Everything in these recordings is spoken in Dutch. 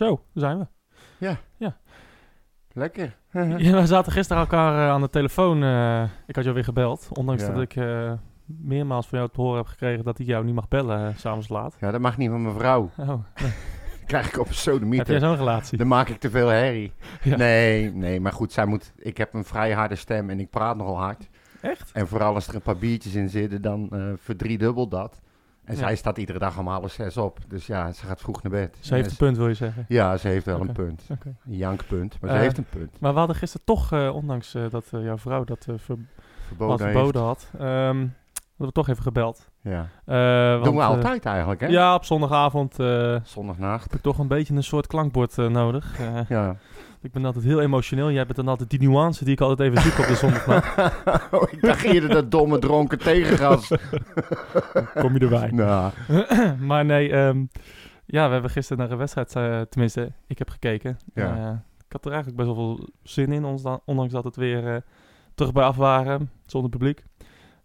Zo, daar zijn we. Lekker. Ja, we zaten gisteren elkaar eh, aan de telefoon. eh, ik had jou weer gebeld. Ondanks Ja. dat ik eh, meermaals van jou te horen heb gekregen dat ik jou niet mag bellen uh, s'avonds laat. Ja, dat mag niet van mijn vrouw. Oh, nee. krijg ik op een heb jij sodemieter. zo'n relatie? Dan maak ik te veel herrie. Ja. Nee, nee, maar goed, zij moet, ik heb een vrij harde stem en ik praat nogal hard. Echt? En vooral als er een paar biertjes in zitten, dan verdriedubbel dat. En Ja. zij staat iedere dag om half zes op. Dus ja, ze gaat vroeg naar bed. Ze heeft En een punt, wil je zeggen. Ja, ze heeft wel een punt. Oké. Een jankpunt, maar Eh, ze heeft een punt. Maar we hadden gisteren toch, eh, ondanks eh, dat eh, jouw vrouw dat eh, ver- Verboden, had, hadden we toch even gebeld. Ja. Eh, want, Doen we eh, altijd eigenlijk, hè? ja, op zondagavond eh, Zondagnacht. heb ik toch een beetje een soort klankbord eh, nodig. Eh, Ja. Ik ben altijd heel emotioneel. Jij bent dan altijd die nuance die ik altijd even zoek op de zondagnacht. oh, ik dacht eerder dat domme dronken tegengas. Kom je erbij. nou, maar nee, ehm, ja, we hebben gisteren naar een wedstrijd, eh, tenminste, ik heb gekeken. Ja. Eh, ik had er eigenlijk best wel veel zin in, ondanks dat het weer eh, terug bij af waren, zonder publiek.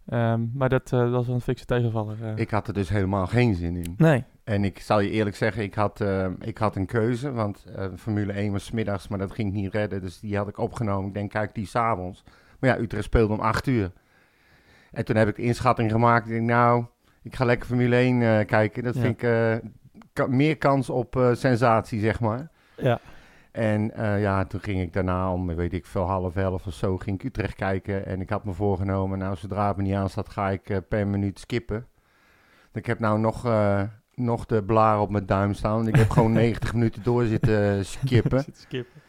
Ehm, maar dat, dat was een fikse tegenvaller. ik had er dus helemaal geen zin in. Nee. En ik zal je eerlijk zeggen, ik had, eh, ik had een keuze. Want eh, Formule 1 was middags, maar dat ging niet redden. Dus die had ik opgenomen. Ik denk, kijk, die s'avonds. Maar ja, Utrecht speelde om 8 uur. En toen heb ik de inschatting gemaakt. Ik denk, nou, ik ga lekker Formule 1 eh, kijken. Dat Ja. vind ik ka- meer kans op sensatie, zeg maar. Ja. En ja, toen ging ik daarna om, weet ik veel, half elf of zo, ging ik Utrecht kijken. En ik had me voorgenomen, nou, zodra het me niet aanstaat, ga ik per minuut skippen. Ik heb nou nog, nog de blaar op mijn duim staan. Ik heb gewoon 90 minuten door zitten skippen. Zit te skippen.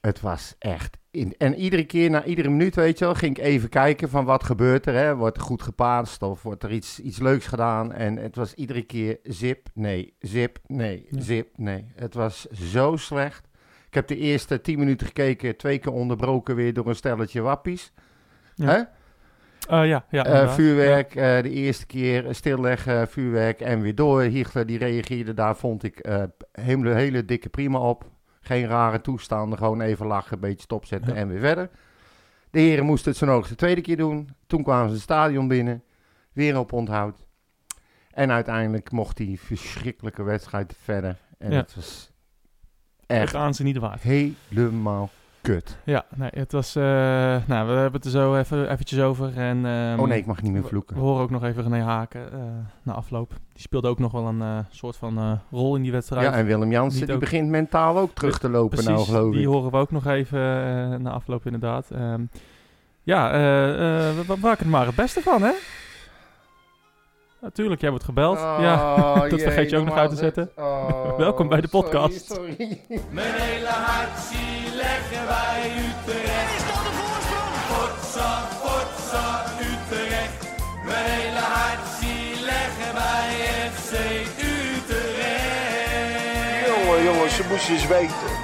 Het was echt... In, en iedere keer, na iedere minuut, weet je wel, ging ik even kijken van wat gebeurt er. Hè? Wordt er goed gepaast of wordt er iets, iets leuks gedaan? En het was iedere keer zip, nee, zip, nee, Ja. zip, nee. Het was zo slecht. Ik heb de eerste 10 minuten gekeken, twee keer onderbroken weer door een stelletje wappies. Ja. Hè? Eh, ja, ja. Eh, vuurwerk, eh, de eerste keer stilleggen, vuurwerk en weer door. Hiegler die reageerde, daar vond ik hele, hele dikke prima op. Geen rare toestanden, gewoon even lachen, een beetje stopzetten Ja. en weer verder. De heren moesten het zo nog de tweede keer doen. Toen kwamen ze het stadion binnen, weer op onthoud. En uiteindelijk mocht die verschrikkelijke wedstrijd verder. En het was Echt echt aanzien niet waard. helemaal kut. Ja, nee, het was... eh, nou, we hebben het er zo even, eventjes over. En, ehm, oh nee, ik mag niet meer vloeken. We horen ook nog even René Haken eh, na afloop. Die speelde ook nog wel een eh, soort van eh, rol in die wedstrijd. Ja, en Willem Jansen, die ook- begint mentaal ook terug te lopen nou, geloof die ik. horen we ook nog even eh, na afloop inderdaad. Ehm, ja, eh, eh, we, we maken er maar het beste van, hè? Natuurlijk, jij wordt gebeld. ja, Oh, dat vergeet je ook nog uit te zetten. Welkom bij de podcast. Sorry, sorry. Mijn hele hart zie leggen wij Utrecht. Is dat de voorsprong? Potsa, potsa, Utrecht. Mijn hele hart zie leggen wij FC Utrecht. Jongen, jongens, ze moesten eens weten.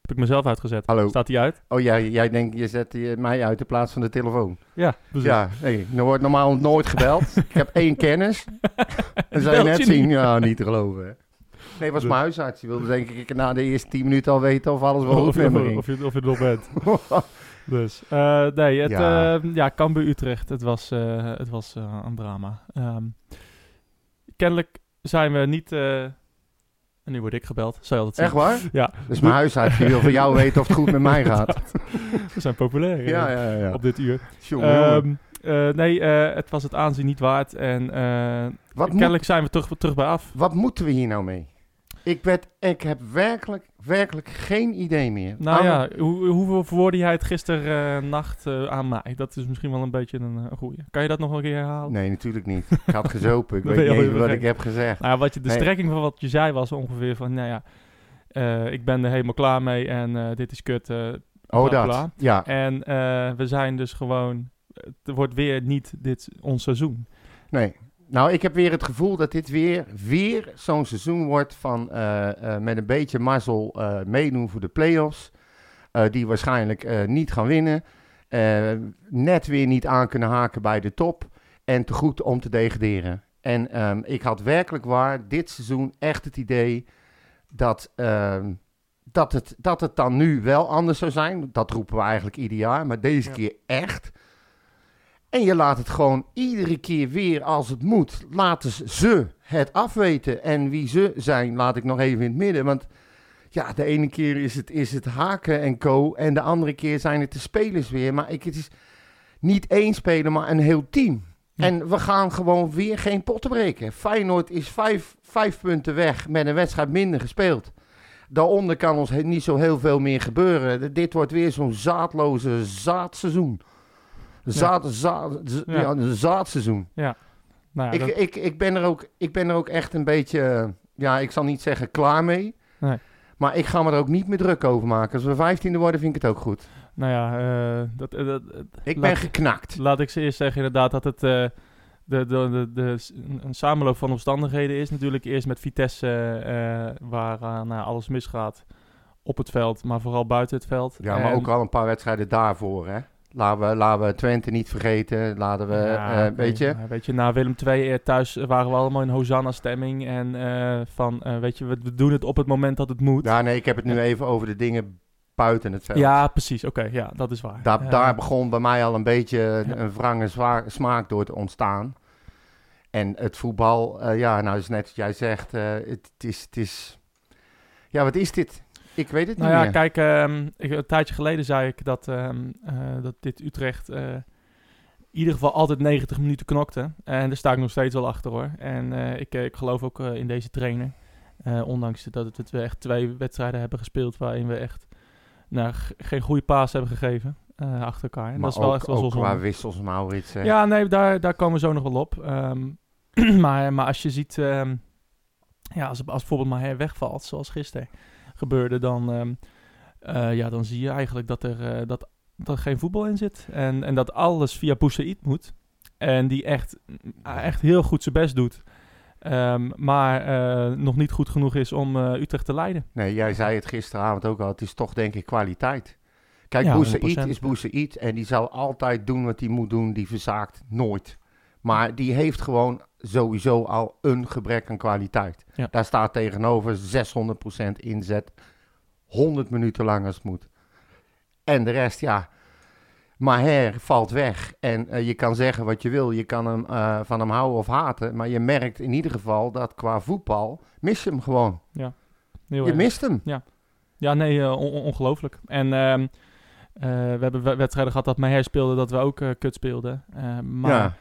heb ik mezelf uitgezet. Hallo. Staat die uit? Oh, jij, jij denkt, je zet die- mij uit in plaats van de telefoon. Ja, precies. Ja, nee, er wordt normaal nooit gebeld. ik heb één kennis. En zou je Belt net zien, niet? ja, niet te geloven. hè. Nee, was mijn huisarts. Die wilde denk ik na de eerste tien minuten al weten of alles wel Of, goed met me of, ging. of, je, of je er nog bent. Dus, eh, nee, het, Ja. ja. ja, Cambuur Utrecht, het was, eh, het was eh, een drama. Ehm, kennelijk zijn we niet... en nu word ik gebeld, zou je altijd Echt waar? Ja, is mijn huisarts. Die wil van jou weten of het goed met mij gaat. we zijn populair Ja, ja, ja. op dit uur. Jongen. Ehm, eh, nee, het was het aanzien niet waard. En moet kennelijk zijn we terug, terug bij af. Wat moeten we hier nou mee? Ik, werd, ik heb werkelijk, werkelijk geen idee meer. Nou Aan- ja, hoe, hoe verwoordde jij het gisteren nacht eh, aan mij? Dat is misschien wel een beetje een, eh, goeie. Kan je dat nog een keer herhalen? Nee, natuurlijk niet. Ik had gezopen. Ik weet niet wat ik heb gezegd. Nou, wat je, de Nee. strekking van wat je zei was ongeveer van, nou ja, eh, ik ben er helemaal klaar mee en eh, dit is kut. eh, Oh, dat. bla. Ja. En eh, we zijn dus gewoon, het wordt weer niet dit ons seizoen. Nee. Nou, ik heb weer het gevoel dat dit weer, weer zo'n seizoen wordt van eh, eh, met een beetje mazzel eh, meedoen voor de play-offs. die waarschijnlijk niet gaan winnen. net weer niet aan kunnen haken bij de top. En te goed om te degraderen. En ehm, ik had werkelijk waar dit seizoen echt het idee dat, ehm, dat, het, dat het dan nu wel anders zou zijn. Dat roepen we eigenlijk ieder jaar, maar deze Ja. keer echt. En je laat het gewoon iedere keer weer als het moet, laten ze- het afweten. En wie ze zijn, laat ik nog even in het midden. Want ja, de ene keer is het, is het Haken en co. En de andere keer zijn het de spelers weer. Maar ik, het is niet één speler, maar een heel team. Ja. En we gaan gewoon weer geen potten breken. Feyenoord is vijf, vijf punten weg met een wedstrijd minder gespeeld. Daaronder kan ons niet zo heel veel meer gebeuren. Dit wordt weer zo'n zaadloze zaadseizoen. Zaad, zaad, Ja. een zaadseizoen. Nou ja, Ik, dat- ik, ik, ben er ook, ik ben er ook echt een beetje, eh, ja, ik zal niet zeggen klaar mee. Nee. Maar ik ga me er ook niet meer druk over maken. Als we vijftiende worden, vind ik het ook goed. nou ja, eh, dat, eh, dat, Ik Laat- ben geknakt. laat ik ze eerst zeggen inderdaad dat het de, de, de, een- samenloop van omstandigheden is. Natuurlijk eerst met Vitesse, waar nou, alles misgaat op het veld, maar vooral buiten het veld. Ja, maar En- ook al een paar wedstrijden daarvoor, hè. Laten we, laten we Twente niet vergeten. Laten we, Ja, eh, weet je... weet je, na Willem II eh, thuis waren we allemaal in Hosanna-stemming. En eh, van, weet je, we, we doen het op het moment dat het moet. Ja, nee, ik heb het nu even over de dingen buiten het veld. Ja, precies. Oké, ja, dat is waar. Daar, daar begon bij mij al een beetje een- wrange zwa- smaak door te ontstaan. En het voetbal, ja, nou is net wat jij zegt, het, het is, het is... Ja, wat is dit? Ik weet het Nou niet ja, meer. kijk, ehm, ik, een tijdje geleden zei ik dat, ehm, eh, dat dit Utrecht eh, in ieder geval altijd 90 minuten knokte. En daar sta ik nog steeds wel achter hoor. En eh, ik, ik geloof ook in deze trainer. Ondanks dat het, we echt twee wedstrijden hebben gespeeld waarin we echt nou, geen goede paas hebben gegeven achter elkaar. En maar dat is wel ook, echt wel ook qua wissels, Maurits. hè. Ja, nee, daar, daar komen we zo nog wel op. Ehm, maar, maar als je ziet, ja, als, als bijvoorbeeld Maher wegvalt, zoals gisteren gebeurde, dan, ehm, eh, ja, dan zie je eigenlijk dat er, eh, dat, dat er geen voetbal in zit. En, en dat alles via Boussaïd moet. En die echt, echt heel goed zijn best doet. Ehm, maar eh, nog niet goed genoeg is om eh, Utrecht te leiden. Nee, jij zei het gisteravond ook al. Het is toch denk ik kwaliteit. Kijk, Ja, Boussaïd 100%. is Boussaïd en die zal altijd doen wat hij moet doen. Die verzaakt nooit. Maar die heeft gewoon sowieso al een gebrek aan kwaliteit. Ja. Daar staat tegenover 600% inzet. 100 minuten lang als het moet. En de rest, ja. Maher valt weg. En eh, je kan zeggen wat je wil. Je kan hem, eh, van hem houden of haten. Maar je merkt in ieder geval dat qua voetbal mis je hem gewoon. Heel je erg. mist hem. Ja, nee, eh, on- on- ongelooflijk. En ehm, eh, we hebben we- wedstrijden gehad dat Maher speelde, dat we ook kut speelden. Maar, ja.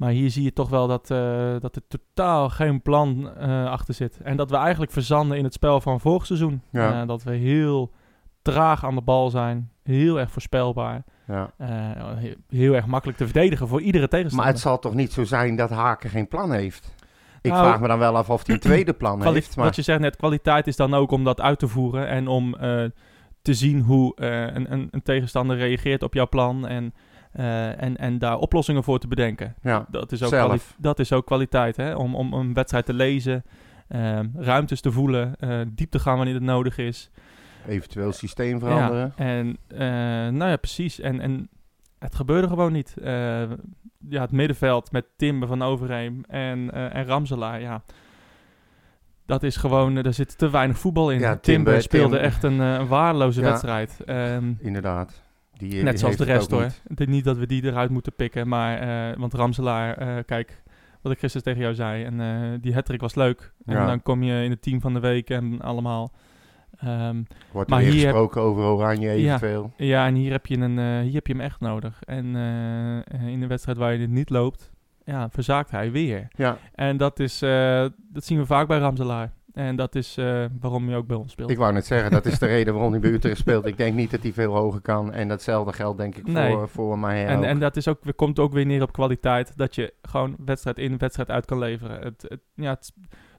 Maar hier zie je toch wel dat, eh, dat er totaal geen plan eh, achter zit. En dat we eigenlijk verzanden in het spel van vorig seizoen. Ja. Eh, dat we heel traag aan de bal zijn. Heel erg voorspelbaar. ja. eh, he- heel erg makkelijk te verdedigen voor iedere Maar tegenstander. het zal toch niet zo zijn dat Haken geen plan heeft? Ik Nou, vraag me dan wel af of hij een tweede plan heeft. Maar Wat je zegt net, kwaliteit is dan ook om dat uit te voeren en om te zien hoe een, een, een tegenstander reageert op jouw plan en, eh, en, en daar oplossingen voor te bedenken. ja, Dat is ook, dat is ook kwaliteit, hè? Om, om een wedstrijd te lezen, ehm, ruimtes te voelen, eh, diep te gaan wanneer het nodig is. eventueel systeem veranderen. Ja, en eh, nou ja, precies. En, en het gebeurde gewoon niet. Ja, het middenveld met Timber van Overheem en, en Ramselaar, ja. Dat is gewoon, daar zit te weinig voetbal in. Ja, Timber, Timber- speelde Tim- echt een, een waardeloze Ja. wedstrijd. Ehm, Inderdaad. Die, die net zoals de rest hoor. niet. Ik denk niet dat we die eruit moeten pikken, maar eh, want Ramselaar, eh, kijk, wat ik gisteren tegen jou zei, en eh, die hattrick was leuk. En Ja. dan kom je in het team van de week en allemaal. Ehm, Wordt Maar er hier heb- gesproken over Oranje eventueel. ja, en hier heb je, een, eh, hier heb je hem echt nodig. En eh, in de wedstrijd waar je het niet loopt, ja, verzaakt hij weer. Ja. En dat, is, eh, dat zien we vaak bij Ramselaar. En dat is eh, waarom hij ook bij ons speelt. Ik wou net zeggen, dat is de reden waarom hij bij Utrecht speelt. Ik denk niet dat hij veel hoger kan. En datzelfde geldt denk ik Nee. voor, voor Maher en, ook. en dat is ook, komt ook weer neer op kwaliteit. Dat je gewoon wedstrijd in, wedstrijd uit kan leveren. Het, het, ja, het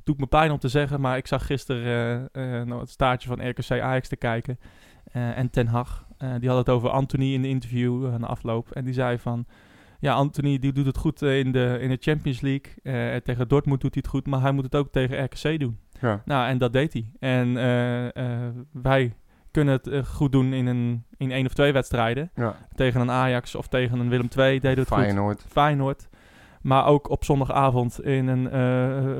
doet me pijn om te zeggen, maar ik zag gisteren eh, eh, nou, het staartje van RKC Ajax te kijken. En Ten Hag, die had het over Anthony in de interview aan de afloop. En die zei van, ja, Anthony die doet het goed in, de, in de Champions League. Tegen Dortmund doet hij het goed, maar hij moet het ook tegen RKC doen. Ja. Nou, en dat deed hij. En eh, eh, wij kunnen het eh, goed doen in, een, in één of twee wedstrijden. Ja. Tegen een Ajax of tegen een Willem II deden we het goed. Feyenoord. Feyenoord. Maar ook op zondagavond in een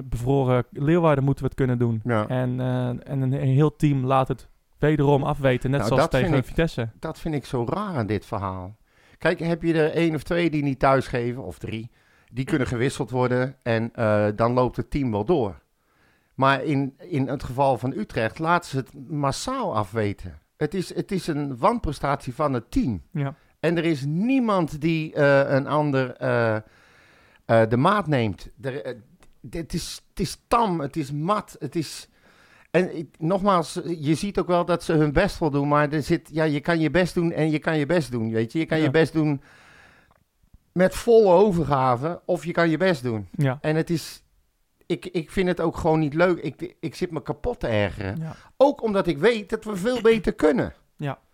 bevroren Leeuwarden moeten we het kunnen doen. Ja. En, en een, een heel team laat het wederom afweten. Net Nou, zoals tegen ik- Vitesse. Dat vind ik zo raar aan dit verhaal. Kijk, heb je er één of twee die niet thuisgeven, of drie. Die kunnen gewisseld worden en dan loopt het team wel door. Maar in, in het geval van Utrecht laten ze het massaal afweten. Het is, het is een wanprestatie van het team. Ja. En er is niemand die eh, een ander eh, eh, de maat neemt. Er, het, is, het is tam, het is mat, het is... En ik- nogmaals, je ziet ook wel dat ze hun best wel doen, maar er zit, ja, je kan je best doen en je kan je best doen, weet je. Je kan Ja. je best doen met volle overgave of je kan je best doen. Ja. En het is, ik, ik vind het ook gewoon niet leuk. Ik, ik zit me kapot te ergeren. Ja. Ook omdat ik weet dat we veel beter kunnen.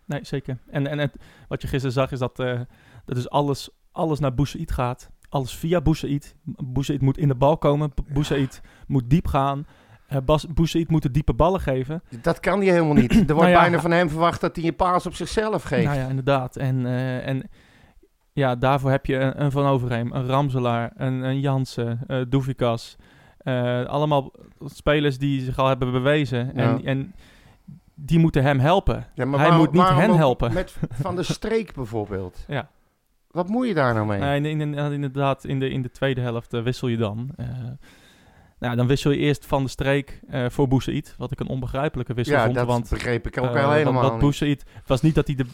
Nee, zeker. En, en het, wat je gisteren zag is dat, eh dat dus alles, alles naar Boussaïd gaat. Alles via Boussaïd. Boussaïd moet in de bal komen. Boussaïd moet diep gaan. Uh, Bas, Boussaïd moet de diepe ballen geven. Dat kan hij helemaal niet. Er wordt Nou ja. bijna van hem verwacht dat hij een paas op zichzelf geeft. Nou ja, inderdaad. En, eh, en ja, daarvoor heb je een, een Van Overheem, een Ramselaar, een, een Jansen, eh Doevikas. Eh, allemaal spelers die zich al hebben bewezen. En, Ja. en die moeten hem helpen. Ja, maar Hij waarom- moet niet hen helpen. Met Van de Streek bijvoorbeeld. Ja. Wat moet je daar nou mee? Nee, in, in- inderdaad, in de, in de tweede helft eh, wissel je dan. Eh, nou, dan wissel je eerst van de streek voor Boussaïd. Wat ik een onbegrijpelijke wissel ja, vond. dat want begreep ik ook al helemaal. Boussaïd, het was niet dat hij de,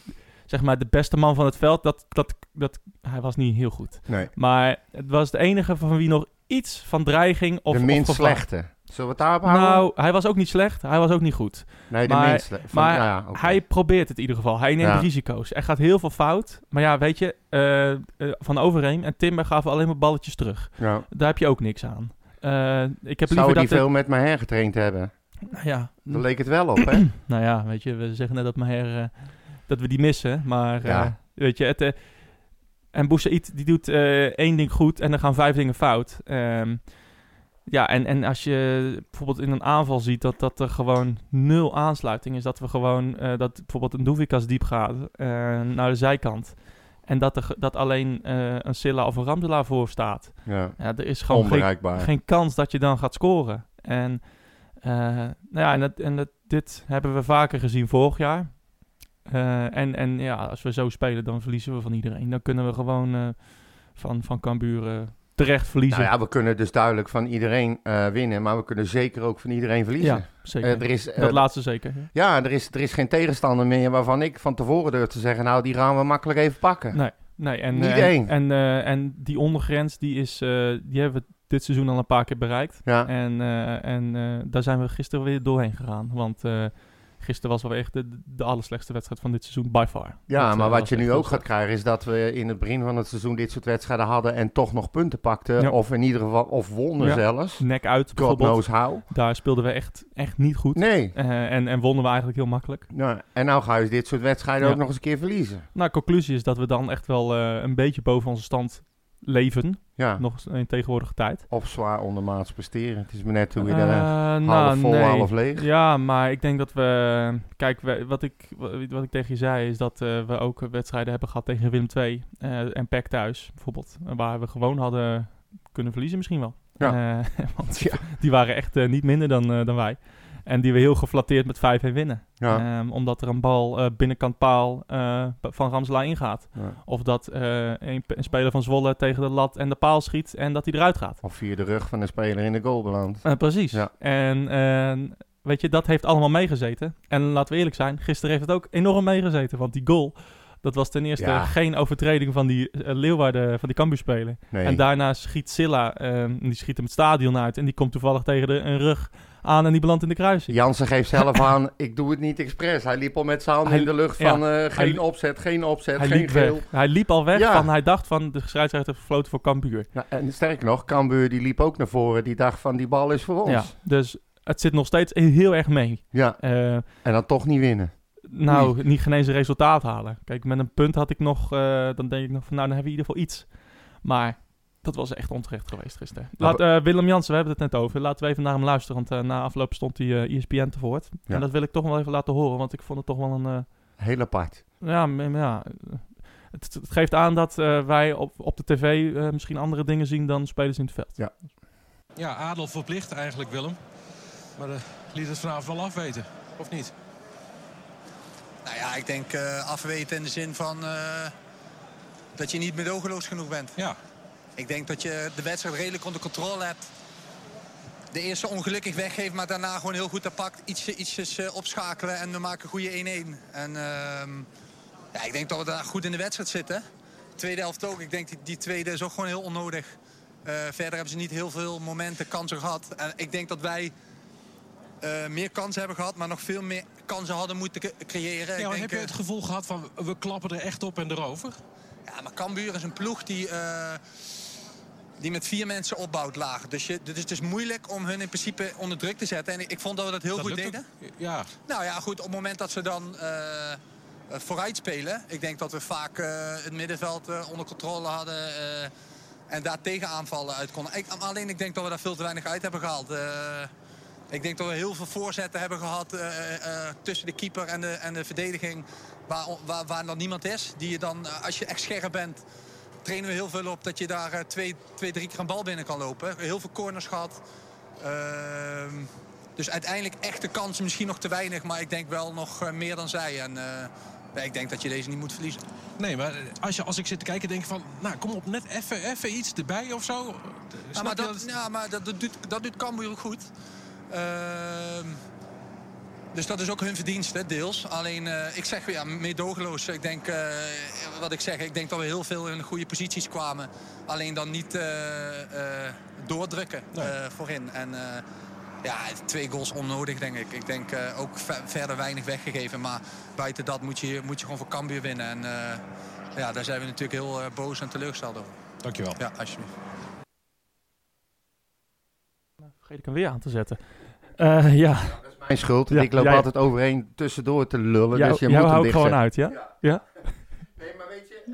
zeg maar, de beste man van het veld, dat, dat, dat, hij was niet heel goed. Nee, Maar het was de enige van wie nog iets van dreiging of de minst of slechte. Zullen we het daarop houden? Nou, hij was ook niet slecht, hij was ook niet goed. nee, de maar-. Van- maar ja. Hij probeert het in ieder geval. Hij neemt Ja. risico's. Er gaat heel veel fout. Maar ja, weet je, eh, eh, Van Overheem en Timber gaven alleen maar balletjes terug. Ja. Daar heb je ook niks aan. Eh, ik heb Zou liever die dat... veel met mij hergetraind hebben? het- nou, ja, Daar leek het wel op, hè? nou ja, weet je, we zeggen net dat Maher, eh, dat we die missen. Maar weet je, het... en Boussaïd, die doet eh, één ding goed en dan gaan vijf dingen fout. Ehm, ja, en, en als je bijvoorbeeld in een aanval ziet dat, dat er gewoon nul aansluiting is. Dat we gewoon, eh, dat bijvoorbeeld een Doevikas diep gaat eh, naar de zijkant. En dat, er, dat alleen een Silla of een Ramselaar voor staat. Ja. Ja, er is gewoon geen, geen kans dat je dan gaat scoren. En, nou ja, en, dat, en dat, dit hebben we vaker gezien vorig jaar. Eh, en, en ja, als we zo spelen, dan verliezen we van iedereen. Dan kunnen we gewoon eh, van, van Cambuur eh, terecht verliezen. Nou ja, we kunnen dus duidelijk van iedereen winnen, maar we kunnen zeker ook van iedereen verliezen. Ja, zeker. Er is, dat laatste zeker. ja. ja, er is, er is geen tegenstander meer waarvan ik van tevoren durf te zeggen, nou, die gaan we makkelijk even pakken. Nee, nee. En, Niet één. En, eh, en die ondergrens, die, is, die hebben we dit seizoen al een paar keer bereikt. Ja. En, en daar zijn we gisteren weer doorheen gegaan. Want gisteren was wel echt de, de allerslechtste wedstrijd van dit seizoen, by far. Ja, Dat, maar eh, wat je nu ook gaat krijgen is dat we in het begin van het seizoen dit soort wedstrijden hadden en toch nog punten pakten. Ja. Of in ieder geval, of wonnen Ja. zelfs. Nek uit God bijvoorbeeld. knows how. Daar speelden we echt, echt niet goed. Nee. Eh, en, en wonnen we eigenlijk heel makkelijk. Nou, en nou ga je dit soort wedstrijden Ja. ook nog eens een keer verliezen. Nou, conclusie is dat we dan echt wel eh, een beetje boven onze stand leven. Ja, Nog in tegenwoordige tijd. of zwaar ondermaats presteren. Het is maar net hoe je Eh, daar nou, half vol, nee. half leeg. Ja, maar ik denk dat we... Kijk, we- wat, ik, wat ik tegen je zei is dat eh, we ook wedstrijden hebben gehad tegen Willem II eh, en PEC thuis bijvoorbeeld. Waar we gewoon hadden kunnen verliezen misschien wel. Ja. Eh, want Ja. die waren echt niet minder dan, dan wij. En die we heel geflatteerd met 5-1 winnen. Ja. Ehm, omdat er een bal eh, binnenkant paal eh, van Ramselaar ingaat. Ja. Of dat eh, een, een speler van Zwolle tegen de lat en de paal schiet en dat hij eruit gaat. Of via de rug van de speler in de goal belandt. Precies. Ja. En en weet je, dat heeft allemaal meegezeten. En laten we eerlijk zijn, gisteren heeft het ook enorm meegezeten. Want die goal, dat was ten eerste Ja. geen overtreding van die uh, Leeuwarden, van die Cambuur-speler. Nee. En daarna schiet Silla, eh, die schiet hem het stadion uit. En die komt toevallig tegen de, een rug aan en die belandt in de kruising. Jansen geeft zelf aan, ik doe het niet expres. Hij liep al met zijn handen Hij- in de lucht ja. van eh, geen opzet, geen opzet, Hij geen liep, geel. weg. hij liep al weg Ja. van, hij dacht van, de scheidsrechter heeft gefloten voor Cambuur. Nou, en sterker nog, Cambuur die liep ook naar voren. Die dacht van, die bal is voor ons. Ja, dus het zit nog steeds heel erg mee. Ja, Eh, en dan toch niet winnen. Nou, niet geen eens een resultaat halen. Kijk, met een punt had ik nog, eh, dan denk ik nog van, nou, dan hebben we in ieder geval iets. Maar dat was echt onterecht geweest gisteren. Laat, eh, Willem Jansen, we hebben het net over. Laten we even naar hem luisteren, want eh, na afloop stond hij eh ESPN te woord. Ja. En dat wil ik toch wel even laten horen, want ik vond het toch wel een... eh, Heel apart. ja, ja het, het geeft aan dat eh, wij op, op de tv eh, misschien andere dingen zien dan spelers in het veld. Ja, Adel verplicht eigenlijk Willem. Maar uh, liet het vanavond wel afweten, of niet? Nou ja, ik denk uh, afweten in de zin van uh, dat je niet medogeloos genoeg bent. Ja. Ik denk dat je de wedstrijd redelijk onder controle hebt. De eerste ongelukkig weggeeft, maar daarna gewoon heel goed pakt. Ietsje, ietsjes eh, opschakelen en we maken goede 1-1. En ehm, ja, ik denk dat we daar goed in de wedstrijd zitten. Tweede helft ook. Ik denk die, die tweede is ook gewoon heel onnodig. Eh, verder hebben ze niet heel veel momenten, kansen gehad. En ik denk dat wij eh, meer kansen hebben gehad, maar nog veel meer kansen hadden moeten cre- creëren. Ja, ik denk, heb je het gevoel gehad van we klappen er echt op en erover? ja, maar Cambuur is een ploeg die, die met vier mensen opbouwt laag. Dus, je, dus het is moeilijk om hun in principe onder druk te zetten. En ik, ik vond dat we dat heel Dat goed deden. ook. Ja, Nou ja, goed, op het moment dat ze dan eh, eh, vooruit spelen... ik denk dat we vaak eh, het middenveld onder controle hadden... en daar tegenaanvallen uit konden. Ik, alleen ik denk dat we daar veel te weinig uit hebben gehaald. Eh, ik denk dat we heel veel voorzetten hebben gehad eh, eh, tussen de keeper en de, en de verdediging... Waar, waar, waar dan niemand is. Die je dan, als je echt scherp bent, trainen we heel veel op... dat je daar eh, twee, twee, drie keer een bal binnen kan lopen. Heel veel corners gehad. Ehm, dus uiteindelijk echte kansen misschien nog te weinig. Maar ik denk wel nog eh, meer dan zij. En eh, ik denk dat je deze niet moet verliezen. nee, maar als, je, als ik zit te kijken denk ik van... nou, kom op, net even even iets erbij of zo. Ja, maar je dat, ja, maar dat, dat, doet, dat doet Cambuur goed. Ehm, dus dat is ook hun verdienste, deels. Alleen, eh, ik zeg ja, meedogenloos. Ik denk, eh, wat ik zeg, ik denk dat we heel veel in goede posities kwamen. Alleen dan niet eh, eh, doordrukken Nee. eh, voorin. En eh, ja, twee goals onnodig, denk ik. Ik denk eh, ook ve- verder weinig weggegeven. Maar buiten dat moet je, moet je gewoon voor Cambuur winnen. En eh, ja, daar zijn we natuurlijk heel boos en teleurgesteld over. Dankjewel. Ja, alsjeblieft. Vergeet ik hem weer aan te zetten. Eh, ja, Mijn schuld. Ja, ik loop jij- altijd overheen tussendoor te lullen. jou, dus je jou gewoon uit, ja? Ja? Nee, maar weet je, eh,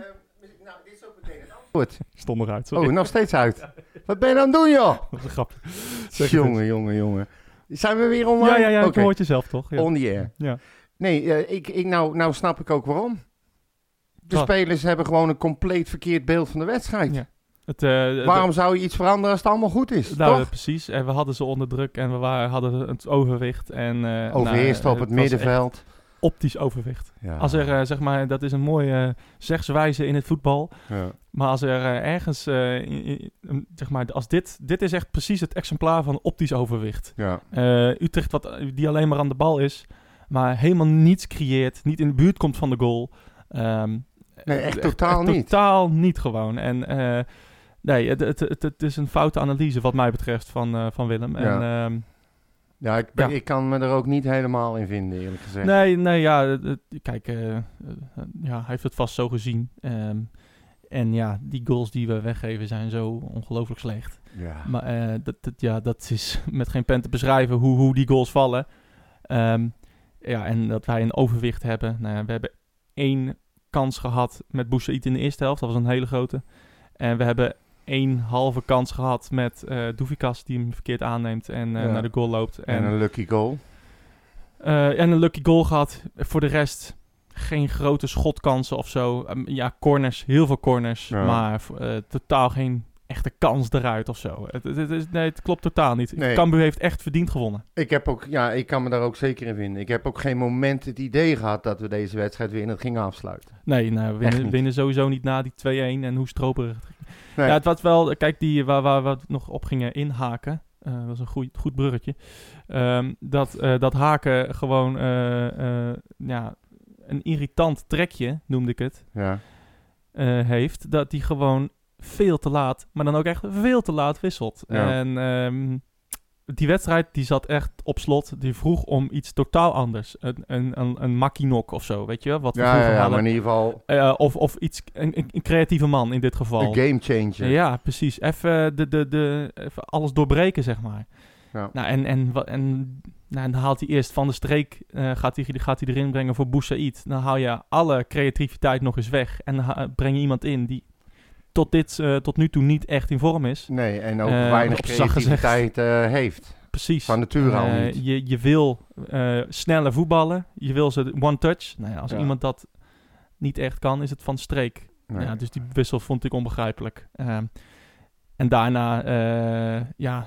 nou, dit is ook meteen het antwoord. Stond eruit, sorry. Oh, nog steeds uit. Wat ben je aan het doen, joh? Dat was een grapje. Het Jongen, jongen, jongen. Zijn we weer online? Ja, ja, ja, ik Oké. hoor het jezelf toch? Ja. On the air. Ja. Nee, eh, ik, ik, nou, nou snap ik ook waarom. De Wat? spelers hebben gewoon een compleet verkeerd beeld van de wedstrijd. Ja. Het, eh, Waarom zou je iets veranderen als het allemaal goed is? Nou, toch? precies. En we hadden ze onder druk en we waren, hadden het overwicht. En, eh, Overheerst nou, op het was echt middenveld. Optisch overwicht. Ja. Als er, eh, zeg maar, dat is een mooie eh, zegswijze in het voetbal. Ja. Maar als er eh, ergens, eh, in- in- in- zeg maar, als dit, dit is echt precies het exemplaar van optisch overwicht. Ja. Eh, Utrecht, wat, die alleen maar aan de bal is, maar helemaal niets creëert, niet in de buurt komt van de goal. Ehm, Nee, echt totaal niet. Totaal niet gewoon. En eh, nee, het, het, het, het is een foute analyse wat mij betreft van, eh, van Willem. En, ehm, Ja, ik, ben- Ja. ik kan me er ook niet helemaal in vinden, eerlijk gezegd. nee, nee, ja, kijk, eh, eh, ja, hij heeft het vast zo gezien. Ehm, en ja, die goals die we weggeven zijn zo ongelooflijk slecht. Ja. Maar dat, dat, ja, dat is met geen pen te beschrijven hoe, hoe die goals vallen. Ehm, ja, en dat wij een overwicht hebben. Nou ja, we hebben één kans gehad met Boussaïd in de eerste helft. Dat was een hele grote. En we hebben één halve kans gehad met eh Doevikas die hem verkeerd aanneemt en eh, Ja. naar de goal loopt. En En, een lucky goal. eh, en een lucky goal gehad. Voor de rest geen grote schotkansen of zo. Ehm, ja, corners, heel veel corners. Ja. Maar totaal geen echte kans eruit of zo. Het, het, het is, nee, het klopt totaal niet. Nee. Cambuur heeft echt verdiend gewonnen. Ik heb ook, ja, ik kan me daar ook zeker in vinden. Ik heb ook geen moment het idee gehad dat we deze wedstrijd weer in het gingen afsluiten. Nee, nou, we winnen, winnen sowieso niet na die 2-1 en hoe stroperig het. Nee. Ja, het was wel, kijk, die waar, waar we nog op gingen inhaken. eh, dat was een goed, goed bruggetje. Ehm, dat, eh, dat haken gewoon eh, ja, een irritant trekje, noemde ik het, Ja. heeft. Dat die gewoon veel te laat, maar dan ook echt veel te laat wisselt. Ja. En ehm, die wedstrijd die zat echt op slot. Die vroeg om iets totaal anders. Een, een, een, een makkinok of zo, weet je? Wat we Ja, ja, ja, maar in ieder geval Eh, of, of iets, een, een- creatieve man in dit geval. een game changer. Ja, precies. Even, de, de, de, even alles doorbreken, zeg maar. Ja. Nou, en, en, nou, en dan haalt hij eerst van de streek, eh, gaat, hij, gaat hij erin brengen voor Boussaïd. Dan haal je alle creativiteit nog eens weg. En dan breng je iemand in die tot, dit, eh, tot nu toe niet echt in vorm is. Nee, en ook Eh, weinig creativiteit eh, heeft. Precies. Van nature al niet. Je, je wil sneller voetballen. Je wil ze one touch. Nou ja, als Ja. iemand dat niet echt kan, is het van streek. Nee. Ja, dus die wissel vond ik onbegrijpelijk. Ehm, en daarna ja,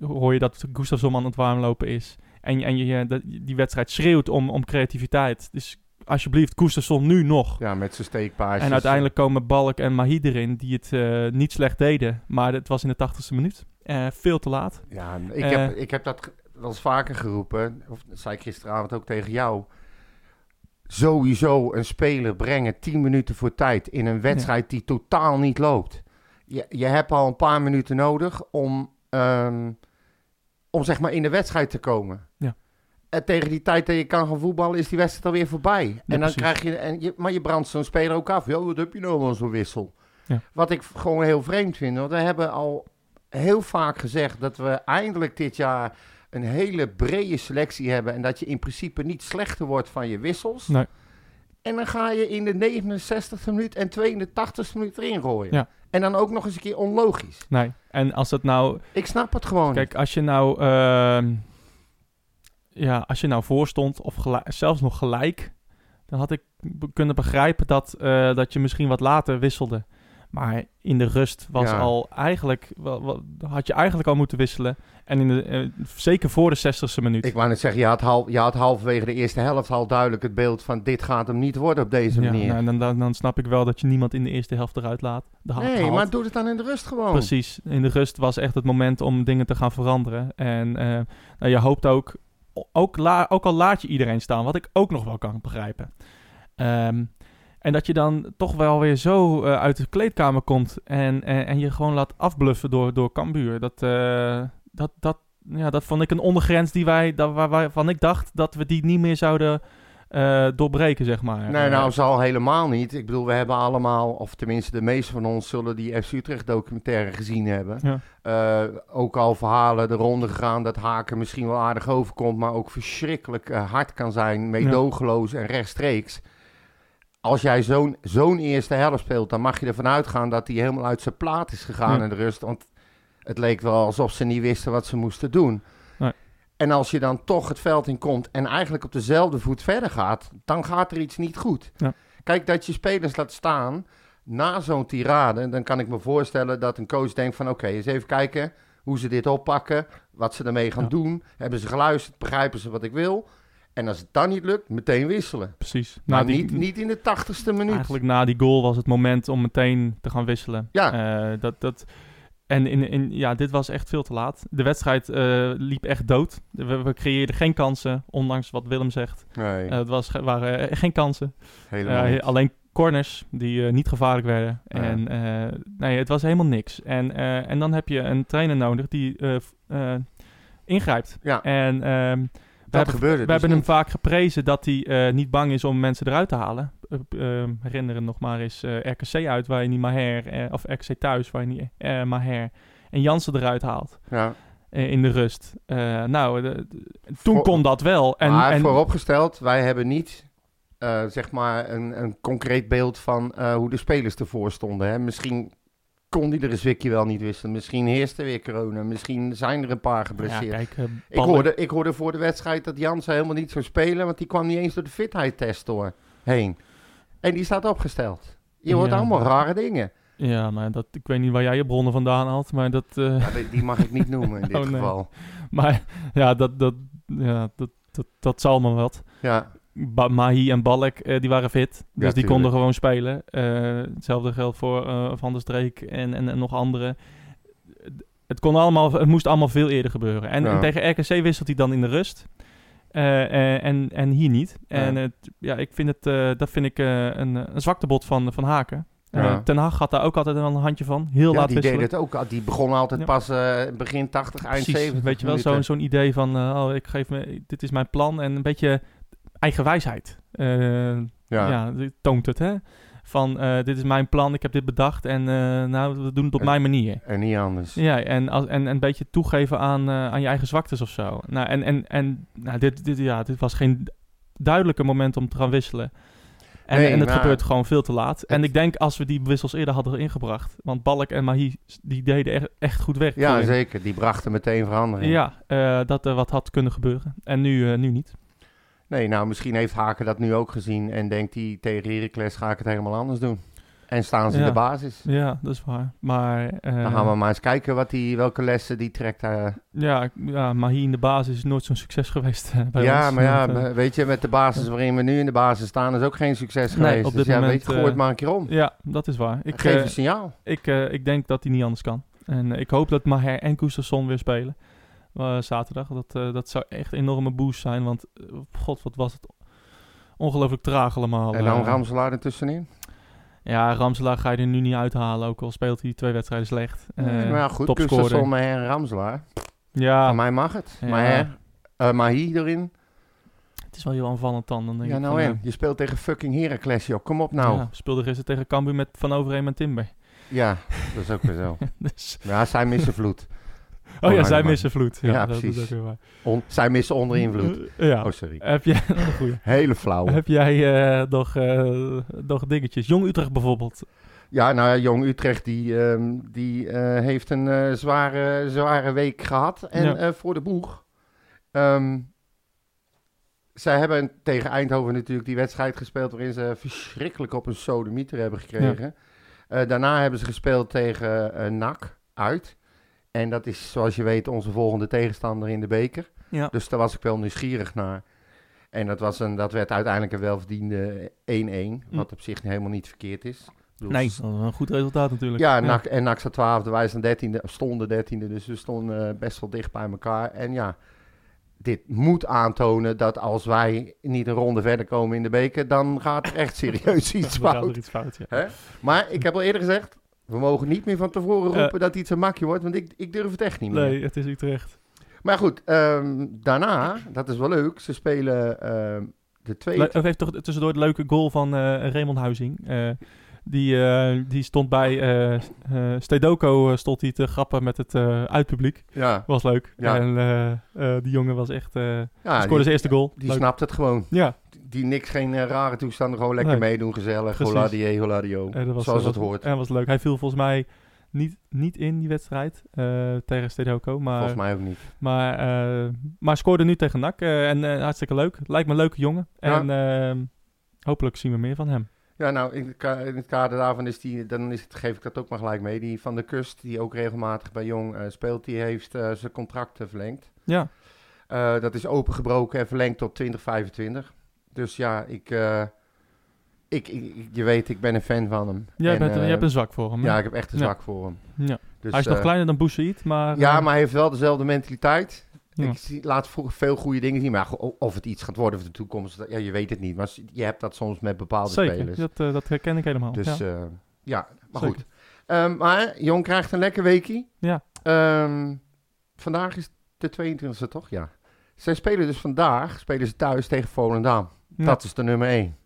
hoor je dat Gustafsson aan het warmlopen is. En, en je, dat, die wedstrijd schreeuwt om, om creativiteit. Dus alsjeblieft, Koestersson nu nog. Ja, met zijn steekpaasjes. En uiteindelijk komen Balk en Mahi erin die het eh, niet slecht deden. Maar het was in de tachtigste minuut. Eh, veel te laat. Ja, ik, Eh. heb, ik heb dat wel eens vaker geroepen. Of dat zei ik gisteravond ook tegen jou. Sowieso een speler brengen 10 minuten voor tijd in een wedstrijd die totaal niet loopt. Je, je hebt al een paar minuten nodig om, ehm, om zeg maar in de wedstrijd te komen. Ja. En tegen die tijd dat je kan gaan voetballen is die wedstrijd alweer voorbij. en dan precies. krijg je, en je, maar je brandt zo'n speler ook af. Ja, wat heb je nou aan zo'n wissel? Ja. Wat ik gewoon heel vreemd vind. Want we hebben al heel vaak gezegd dat we eindelijk dit jaar een hele brede selectie hebben. En dat je in principe niet slechter wordt van je wissels. Nee. En dan ga je in de 69e minuut en 82e minuut erin gooien. Ja. En dan ook nog eens een keer onlogisch. Nee. En als het nou... Ik snap het gewoon. Kijk, als je nou... ehm, ja, als je nou voorstond of gelijk- zelfs nog gelijk... Dan had ik kunnen begrijpen dat, eh, dat je misschien wat later wisselde. Maar in de rust was Ja. al eigenlijk... Wel, wel- had je eigenlijk al moeten wisselen. En in de, eh, zeker voor de 60ste minuut. Ik wou net zeggen, je had, half, je had halverwege de eerste helft al duidelijk het beeld van dit gaat hem niet worden op deze Ja, manier. nou, dan, dan, dan snap ik wel dat je niemand in de eerste helft eruit laat. De nee, haalt. maar doe het dan in de rust gewoon. Precies. In de rust was echt het moment om dingen te gaan veranderen. En eh, nou, je hoopt ook, ook, ook al laat je iedereen staan, wat ik ook nog wel kan begrijpen. Ehm, en dat je dan toch wel weer zo eh, uit de kleedkamer komt en, en, je gewoon laat afbluffen door, door Cambuur. Dat, eh, dat, dat, ja, dat vond ik een ondergrens die wij, dat, waar, waarvan ik dacht dat we die niet meer zouden eh, doorbreken, zeg maar. Nee, Eh, nou zal helemaal niet. Ik bedoel, we hebben allemaal, of tenminste de meeste van ons zullen die FC Utrecht documentaire gezien hebben. Ja. Eh, ook al verhalen de ronde gegaan dat Haken misschien wel aardig overkomt, maar ook verschrikkelijk hard kan zijn, meedogenloos en rechtstreeks. Als jij zo'n zo'n eerste helft speelt, dan mag je ervan uitgaan dat hij helemaal uit zijn plaat is gegaan Ja. in de rust. Want het leek wel alsof ze niet wisten wat ze moesten doen. En als je dan toch het veld in komt en eigenlijk op dezelfde voet verder gaat, dan gaat er iets niet goed. Ja. Kijk, dat je spelers laat staan na zo'n tirade, dan kan ik me voorstellen dat een coach denkt van oké, eens even kijken hoe ze dit oppakken, wat ze ermee gaan Ja. doen. Hebben ze geluisterd, begrijpen ze wat ik wil? En als het dan niet lukt, meteen wisselen. Precies. Maar die- niet, niet in de tachtigste minuut. Eigenlijk na die goal was het moment om meteen te gaan wisselen. Ja. Eh, dat, dat, en in, in, ja, dit was echt veel te laat. De wedstrijd eh, liep echt dood. We, we creëerden geen kansen, ondanks wat Willem zegt. Nee, Eh, het was, waren eh, geen kansen. helemaal alleen corners die niet gevaarlijk werden. Ja. En nee, het was helemaal niks. En, en dan heb je een trainer nodig die ingrijpt. Ja, En ehm, we dat hebben, gebeurde we dus hebben hem vaak geprezen dat hij niet bang is om mensen eruit te halen. Uh, herinneren nog maar eens eh, RKC uit waar je niet Maher, eh, of RKC thuis waar je niet eh, Maher en Jansen eruit haalt Ja. eh, in de rust. Eh, nou, de- de- toen Voor- kon dat wel. En, maar en, vooropgesteld, wij hebben niet eh, zeg maar een, een concreet beeld van eh, hoe de spelers ervoor stonden. Hè. Misschien kon die er een zwikje wel niet wisselen. Misschien heerste weer corona. Misschien zijn er een paar ja, geblesseerd. kijk, eh, ik, hoorde, ik hoorde voor de wedstrijd dat Jansen helemaal niet zou spelen, want die kwam niet eens door de fitheidstest door heen. En die staat opgesteld. Je hoort Ja. allemaal rare dingen. Ja, maar dat, ik weet niet waar jij je bronnen vandaan had, maar dat... eh, Ja, die, die mag ik niet noemen in dit Oh, nee. geval. maar ja, dat, dat, ja dat, dat, dat zal maar wat. Ja, Ba Mahi en Balk, eh, die waren fit. Dus die tuurlijk. konden gewoon spelen. Eh, hetzelfde geldt voor Van der Streek en, en, en nog anderen. Het, kon allemaal, het moest allemaal veel eerder gebeuren. En, Ja. en tegen RKC wisselt hij dan in de rust. Eh, eh, en, en hier niet. En Ja. het, ja, ik vind het, eh, dat vind ik een, een zwaktebod van, van Haken. Ja. Ten Hag had daar ook altijd wel een handje van. Heel ja laat die deed het ook. al. Die begon altijd Ja. pas begin 80, eind Precies, 70 weet je wel, zo'n zo'n idee van, oh, ik geef me, dit is mijn plan en een beetje eigenwijsheid. Eh Ja. toont het, hè? Van, eh, dit is mijn plan, ik heb dit bedacht en eh, nou, we doen het op En- mijn manier. En niet anders. Ja, en, als, en, en een beetje toegeven aan, eh, aan je eigen zwaktes of zo. Nou, en, en, en nou, dit, dit, ja, dit was geen duidelijke moment om te gaan wisselen. En, Nee, en het maar- gebeurt gewoon veel te laat. En ik denk als we die wissels eerder hadden ingebracht. Want Balk en Mahi, die deden echt, echt goed werk. Ja, zeker. Die brachten meteen verandering. Ja, dat er wat had kunnen gebeuren. En nu, nu niet. Nee, nou, misschien heeft Haken dat nu ook gezien en denkt hij tegen Heracles ga ik het helemaal anders doen. En staan ze in Ja. de basis. Ja, dat is waar. Maar, eh, Dan gaan we maar eens kijken wat die, welke lessen die trekt. eh. ja, ja, maar hier in de basis is nooit zo'n succes geweest eh, bij ja, ons. maar ja, eh, weet je, met de basis waarin we nu in de basis staan, is ook geen succes Nee, geweest. op dus dit ja, moment, weet je, gooi het eh, maar een keer om. ja, dat is waar. Ik, Geef eh, een signaal. ik, eh, ik denk dat hij niet anders kan. En eh, ik hoop dat Maher en Gustafsson weer spelen. Eh, zaterdag. Dat, eh, dat zou echt een enorme boost zijn. Want, eh, god, wat was het ongelooflijk traag allemaal. En dan. Ramselaar ertussenin. Ja, Ramselaar ga je er nu niet uithalen. Ook al speelt hij twee wedstrijden slecht. Maar ja, goed, en Ramselaar. Ja, Van mij mag het. Ja. Maher, eh Mahi erin. het is wel heel aanvallend dan. dan denk Ja, nou en. Je speelt tegen fucking Heracles, joh. Kom op nou. Ja, speelde gisteren tegen Cambuur met Van Overheem en Timber. Ja, dat is ook weer zo. dus, Ja, zij missen vloed. Oh ja, zij missen vloed. Ja, Ja, dat is precies. ook weer waar. On- zij missen onder invloed. Eh, ja. Oh, sorry. Heb jij. Hele flauw. Heb jij eh, nog, eh, nog dingetjes? Jong Utrecht bijvoorbeeld. Ja, nou ja, Jong Utrecht die, ehm, die heeft een zware, zware week gehad. En Ja. voor de boeg. Ehm, zij hebben tegen Eindhoven natuurlijk die wedstrijd gespeeld... waarin ze verschrikkelijk op een sodemieter hebben gekregen. Daarna hebben ze gespeeld tegen NAC uit. En dat is, zoals je weet, onze volgende tegenstander in de beker. Ja. Dus daar was ik wel nieuwsgierig naar. En dat, was een, dat werd uiteindelijk een welverdiende 1-1. Wat op zich helemaal niet verkeerd is. Bedoel, Nee, dat een goed resultaat natuurlijk. ja, NAC, en NAC staat 12e, wij staan 13e, stonden 13e, dus we stonden eh, best wel dicht bij elkaar. En ja, dit moet aantonen dat als wij niet een ronde verder komen in de beker, dan gaat er echt serieus iets fout. iets fout, ja. Hè? Maar ik heb al eerder gezegd, we mogen niet meer van tevoren Eh. roepen dat iets een makje wordt, want ik, ik durf het echt niet meer. Nee, het is Utrecht. Maar goed, ehm, daarna, dat is wel leuk, ze spelen ehm, de tweede... Le- heeft toch tussendoor de leuke goal van eh Raymond Huizing. Eh, die, die stond bij eh, stond hij te grappen met het uitpubliek. ja, Was leuk. Ja. En die jongen was echt... ja scoorde die, zijn eerste goal. die Leuk. snapt het gewoon. Ja, Die niks, geen eh, rare toestanden, gewoon lekker Nee. meedoen, gezellig. Precies. Holadie, holadio. eh, dat was, Zoals eh, het hoort. En dat was leuk. Hij viel volgens mij niet, niet in die wedstrijd eh, tegen Stedoko. Maar, Volgens mij ook niet. maar, eh, maar scoorde nu tegen NAC. eh, en eh, hartstikke leuk. Lijkt me een leuke jongen. Ja. En eh, hopelijk zien we meer van hem. Ja, nou, in in het kader daarvan is die, dan is het, geef ik dat ook maar gelijk mee. Die van de Kust, die ook regelmatig bij Jong eh, speelt, die heeft eh, zijn contract eh, verlengd. Ja, Eh, dat is opengebroken en verlengd tot 2025. Dus ja, ik, eh, ik, ik- je weet, ik ben een fan van hem. jij, En, bent, eh, jij hebt een zwak voor hem. hè? Ja, ik heb echt een Ja. zwak voor hem. Ja. Dus, hij is nog eh, kleiner dan Boussaïd, maar... Ja, maar hij heeft wel dezelfde mentaliteit. Ja. Ik zie, laat vro- veel goede dingen zien. Maar of het iets gaat worden voor de toekomst, ja, je weet het niet. Maar je hebt dat soms met bepaalde Zeker, spelers. dat, dat herken ik helemaal. Dus ja. ja, ja maar Zeker. goed. Ehm, maar Jong krijgt een lekker weekie. Ja. Ehm, vandaag is de 22e toch? Ja. Zij spelen dus vandaag, spelen ze thuis tegen Volendam. Ja, Dat is de nummer 1.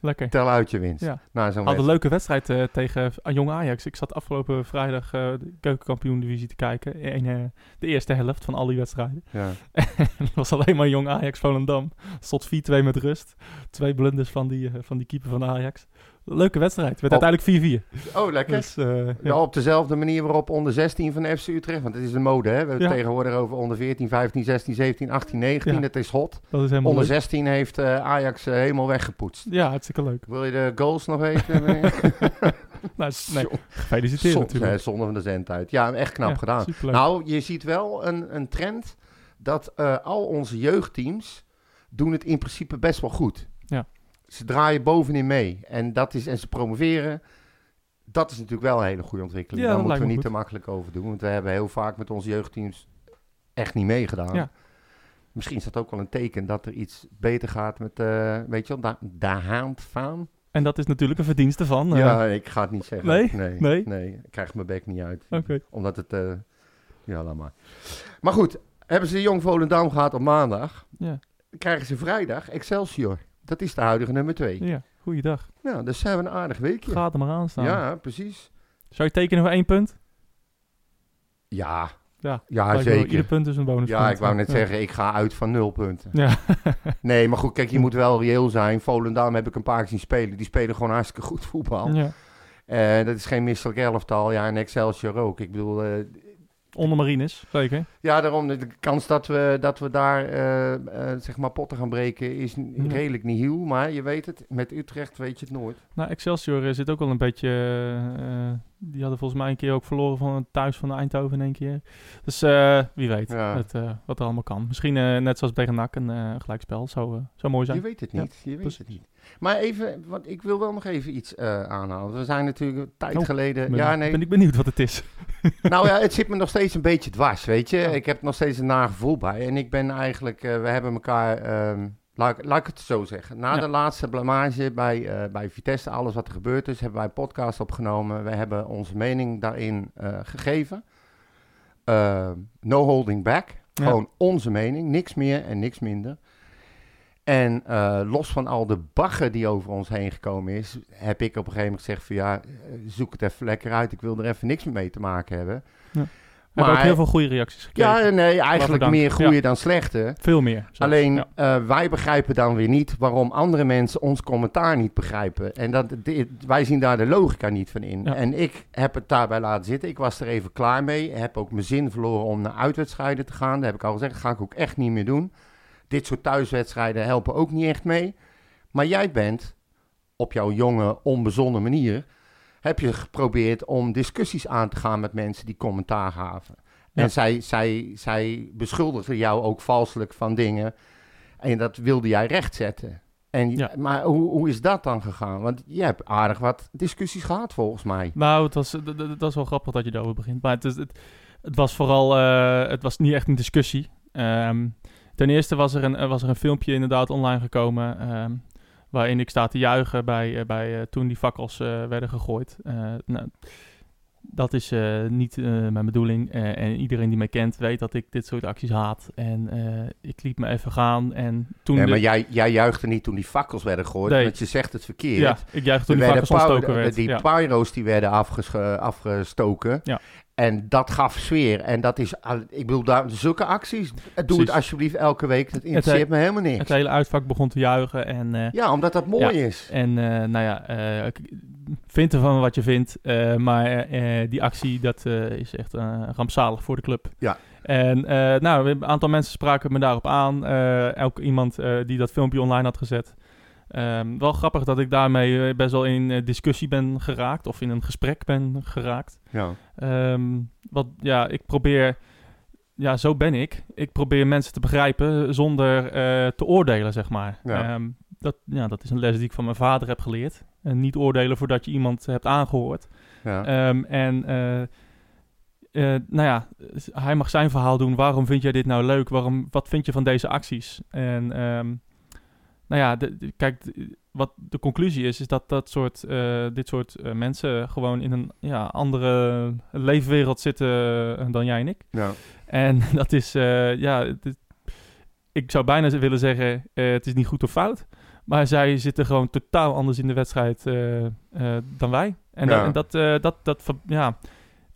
lekker. Tel uit je winst. Ja. Na zo'n Had een leuke wedstrijd eh, tegen A- Jong Ajax. Ik zat afgelopen vrijdag eh, de keukenkampioen-divisie te kijken. In eh, de eerste helft van al die wedstrijden. Ja. Het was alleen maar Jong Ajax Volendam. Stond 4-2 met rust. Twee blunders van die, eh, van die keeper van Ajax. Leuke wedstrijd. Werd Op- uiteindelijk 4-4. Oh, lekker. Dus, eh, ja. Ja, op dezelfde manier waarop onder 16 van FC Utrecht. Want het is een mode, hè? We hebben het tegenwoordig over onder 14, 15, 16, 17, 18, 19. Ja. Het is hot. dat is Onder leuk. 16 heeft eh, Ajax eh, helemaal weggepoetst. Ja, hartstikke leuk. Wil je de goals nog weten? Nou, nee, gefeliciteerd natuurlijk. Zonder van de zendtijd. Ja, echt knap gedaan. superleuk. Nou, je ziet wel een, een trend dat al onze jeugdteams doen het in principe best wel goed. Ze draaien bovenin mee. En, dat is, en ze promoveren. Dat is natuurlijk wel een hele goede ontwikkeling. Ja, Daar moeten we niet te makkelijk over doen. Want we hebben heel vaak met onze jeugdteams echt niet meegedaan. Ja. Misschien is dat ook wel een teken dat er iets beter gaat met, eh, weet je wel, da. En dat is natuurlijk een verdienste van. eh, ja, ik ga het niet zeggen. nee? Nee, Nee? nee. ik krijg mijn bek niet uit. Oké. Omdat het, eh, ja, laat maar. Maar goed, hebben ze Jong Volendam gehad op maandag. Ja. Krijgen ze vrijdag Excelsior. Dat is de huidige nummer 2. ja, goeiedag. Nou, dus hebben we een aardig weekje. Gaat er maar aan staan. Ja, precies. Zou je tekenen voor één punt? Ja, Ja, ja zeker. Ieder punt is een bonus. Ja, ik wou net zeggen, ik ga uit van nul punten. Ja. Nee, maar goed, kijk, je moet wel reëel zijn. Volendam heb ik een paar keer zien spelen. Die spelen gewoon hartstikke goed voetbal. ja. Eh, dat is geen misselijk elftal. Ja, en Excelsior ook. Ik bedoel, eh, onder Marines, zeker. Ja, daarom de kans dat we, dat we daar eh, eh, zeg maar potten gaan breken is n- Ja. redelijk nihil. Maar je weet het, met Utrecht weet je het nooit. Nou, Excelsior eh, zit ook wel een beetje... die hadden volgens mij een keer ook verloren van thuis van Eindhoven in één keer. Dus eh, wie weet Ja. het, eh, wat er allemaal kan. Misschien net zoals tegen NAC een eh, gelijkspel. Zou, zou mooi zijn. Je weet het Ja, niet. je weet precies. het niet. Maar even, want ik wil wel nog even iets eh, aanhalen. We zijn natuurlijk een tijd Oh, geleden. Ben, ja, nee. ben ik benieuwd wat het is. Nou ja, het zit me nog steeds een beetje dwars, weet je. Ja. Ik heb nog steeds een nagevoel bij. En ik ben eigenlijk, eh, we hebben elkaar, ehm, laat, ik- laat ik het zo zeggen. Na Ja. de laatste blamage bij, eh, bij Vitesse, alles wat er gebeurd is, hebben wij een podcast opgenomen. We hebben onze mening daarin gegeven. Eh, no holding back. Ja. Gewoon onze mening, niks meer en niks minder. En eh, los van al de bagger die over ons heen gekomen is, heb ik op een gegeven moment gezegd van ja, eh, zoek het even lekker uit. Ik wil er even niks meer mee te maken hebben. We hebben ook heel veel goede reacties gekregen. Ja, nee, eigenlijk meer goede Ja. dan slechte. Veel meer. zelfs. Alleen Ja. eh, wij begrijpen dan weer niet waarom andere mensen ons commentaar niet begrijpen. En dat, wij zien daar de logica niet van in. Ja. En ik heb het daarbij laten zitten. Ik was er even klaar mee. Heb ook mijn zin verloren om naar uitwedstrijden te gaan. Dat heb ik al gezegd. Dat ga ik ook echt niet meer doen. Dit soort thuiswedstrijden helpen ook niet echt mee. Maar jij bent op jouw jonge, onbezonnen manier. Heb je geprobeerd om discussies aan te gaan met mensen die commentaar gaven. Ja. En zij, zij, zij beschuldigden jou ook valselijk van dingen. En dat wilde jij rechtzetten. En, Ja. Maar hoe, hoe is dat dan gegaan? Want je hebt aardig wat discussies gehad volgens mij. Nou, het was, dat is wel grappig dat je daarover begint. Maar het, is, het, het was vooral, eh, het was niet echt een discussie. Ehm, ten eerste was er, een, er was er een filmpje inderdaad online gekomen... ehm, waarin ik sta te juichen bij, eh, bij, eh, toen die fakkels eh, werden gegooid. Eh, nou, dat is eh, niet eh, mijn bedoeling. Eh, en iedereen die mij kent weet dat ik dit soort acties haat. En eh, ik liet me even gaan. En toen de- maar jij, jij juichte niet toen die fakkels werden gegooid. Nee. Want je zegt het verkeerd. ja, ik juichte toen Er die werden fakkels ontstoken werd. Die ja. pyro's die werden afgestoken. Ja. En dat gaf sfeer. En dat is, ik bedoel, daar, zulke acties, eh, doe het Precies. alsjeblieft elke week. Dat interesseert me helemaal niks. Het hele uitvak begon te juichen. En eh, Ja, omdat dat mooi is. En eh, nou ja, ik vind ervan wat je vindt. maar die actie, dat is echt rampzalig voor de club. Ja. En nou, een aantal mensen spraken me daarop aan. elk iemand die dat filmpje online had gezet. Ehm, wel grappig dat ik daarmee eh, best wel in eh, discussie ben geraakt. Of in een gesprek ben geraakt. Ja. Ehm, wat, ja, ik probeer... Ja, zo ben ik. Ik probeer mensen te begrijpen zonder eh, te oordelen, zeg maar. Ja. Ehm, dat, ja, dat is een les die ik van mijn vader heb geleerd. En niet oordelen voordat je iemand hebt aangehoord. Ja. En nou ja, hij mag zijn verhaal doen. Waarom vind jij dit nou leuk? Waarom, wat vind je van deze acties? En nou ja, de, de- kijk, de- wat de conclusie is, is dat, dat soort, eh, dit soort eh, mensen gewoon in een ja, andere leefwereld zitten eh, dan jij en ik. ja. En dat is, ja, is- ik zou bijna willen zeggen, het is niet goed of fout. Maar zij zitten gewoon totaal anders in de wedstrijd dan wij. En, Ja. en dat, dat, dat, ver- ja,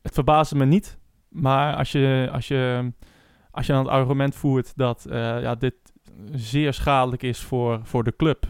het verbaasde me niet. Maar als je, als je, als je dan het argument voert dat ja, dit zeer schadelijk is voor, voor de club,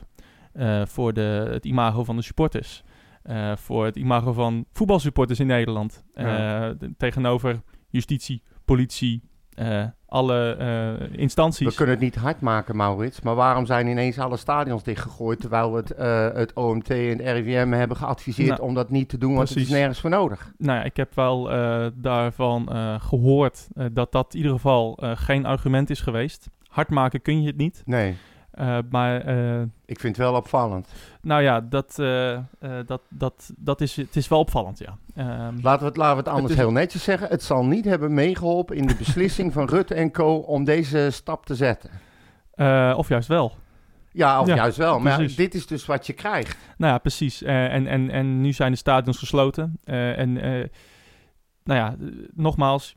eh, voor de, het imago van de supporters, eh, voor het imago van voetbalsupporters in Nederland, Ja. eh, de- tegenover justitie, politie, eh, alle eh, instanties. We kunnen het niet hard maken, Maurits. Maar waarom zijn ineens alle stadions dichtgegooid... terwijl we het, eh, het OMT en het RIVM hebben geadviseerd Nou, om dat niet te doen... want het is nergens voor nodig. Nou ja, ik heb wel eh, daarvan eh, gehoord eh, dat dat in ieder geval eh, geen argument is geweest. Hard maken kun je het niet. Nee, Eh, maar eh, ik vind het wel opvallend. nou ja, dat, eh, dat, dat, dat is, het is wel opvallend, ja. Ehm, Laten we het, laten we het anders is- heel netjes zeggen. Het zal niet hebben meegeholpen in de beslissing van Rutte en co. om deze stap te zetten. of juist wel. Ja, of Ja, juist wel. Maar ja, dit is dus wat je krijgt. Nou ja, precies. En, en, en nu zijn de stadions gesloten. En nou ja, nogmaals,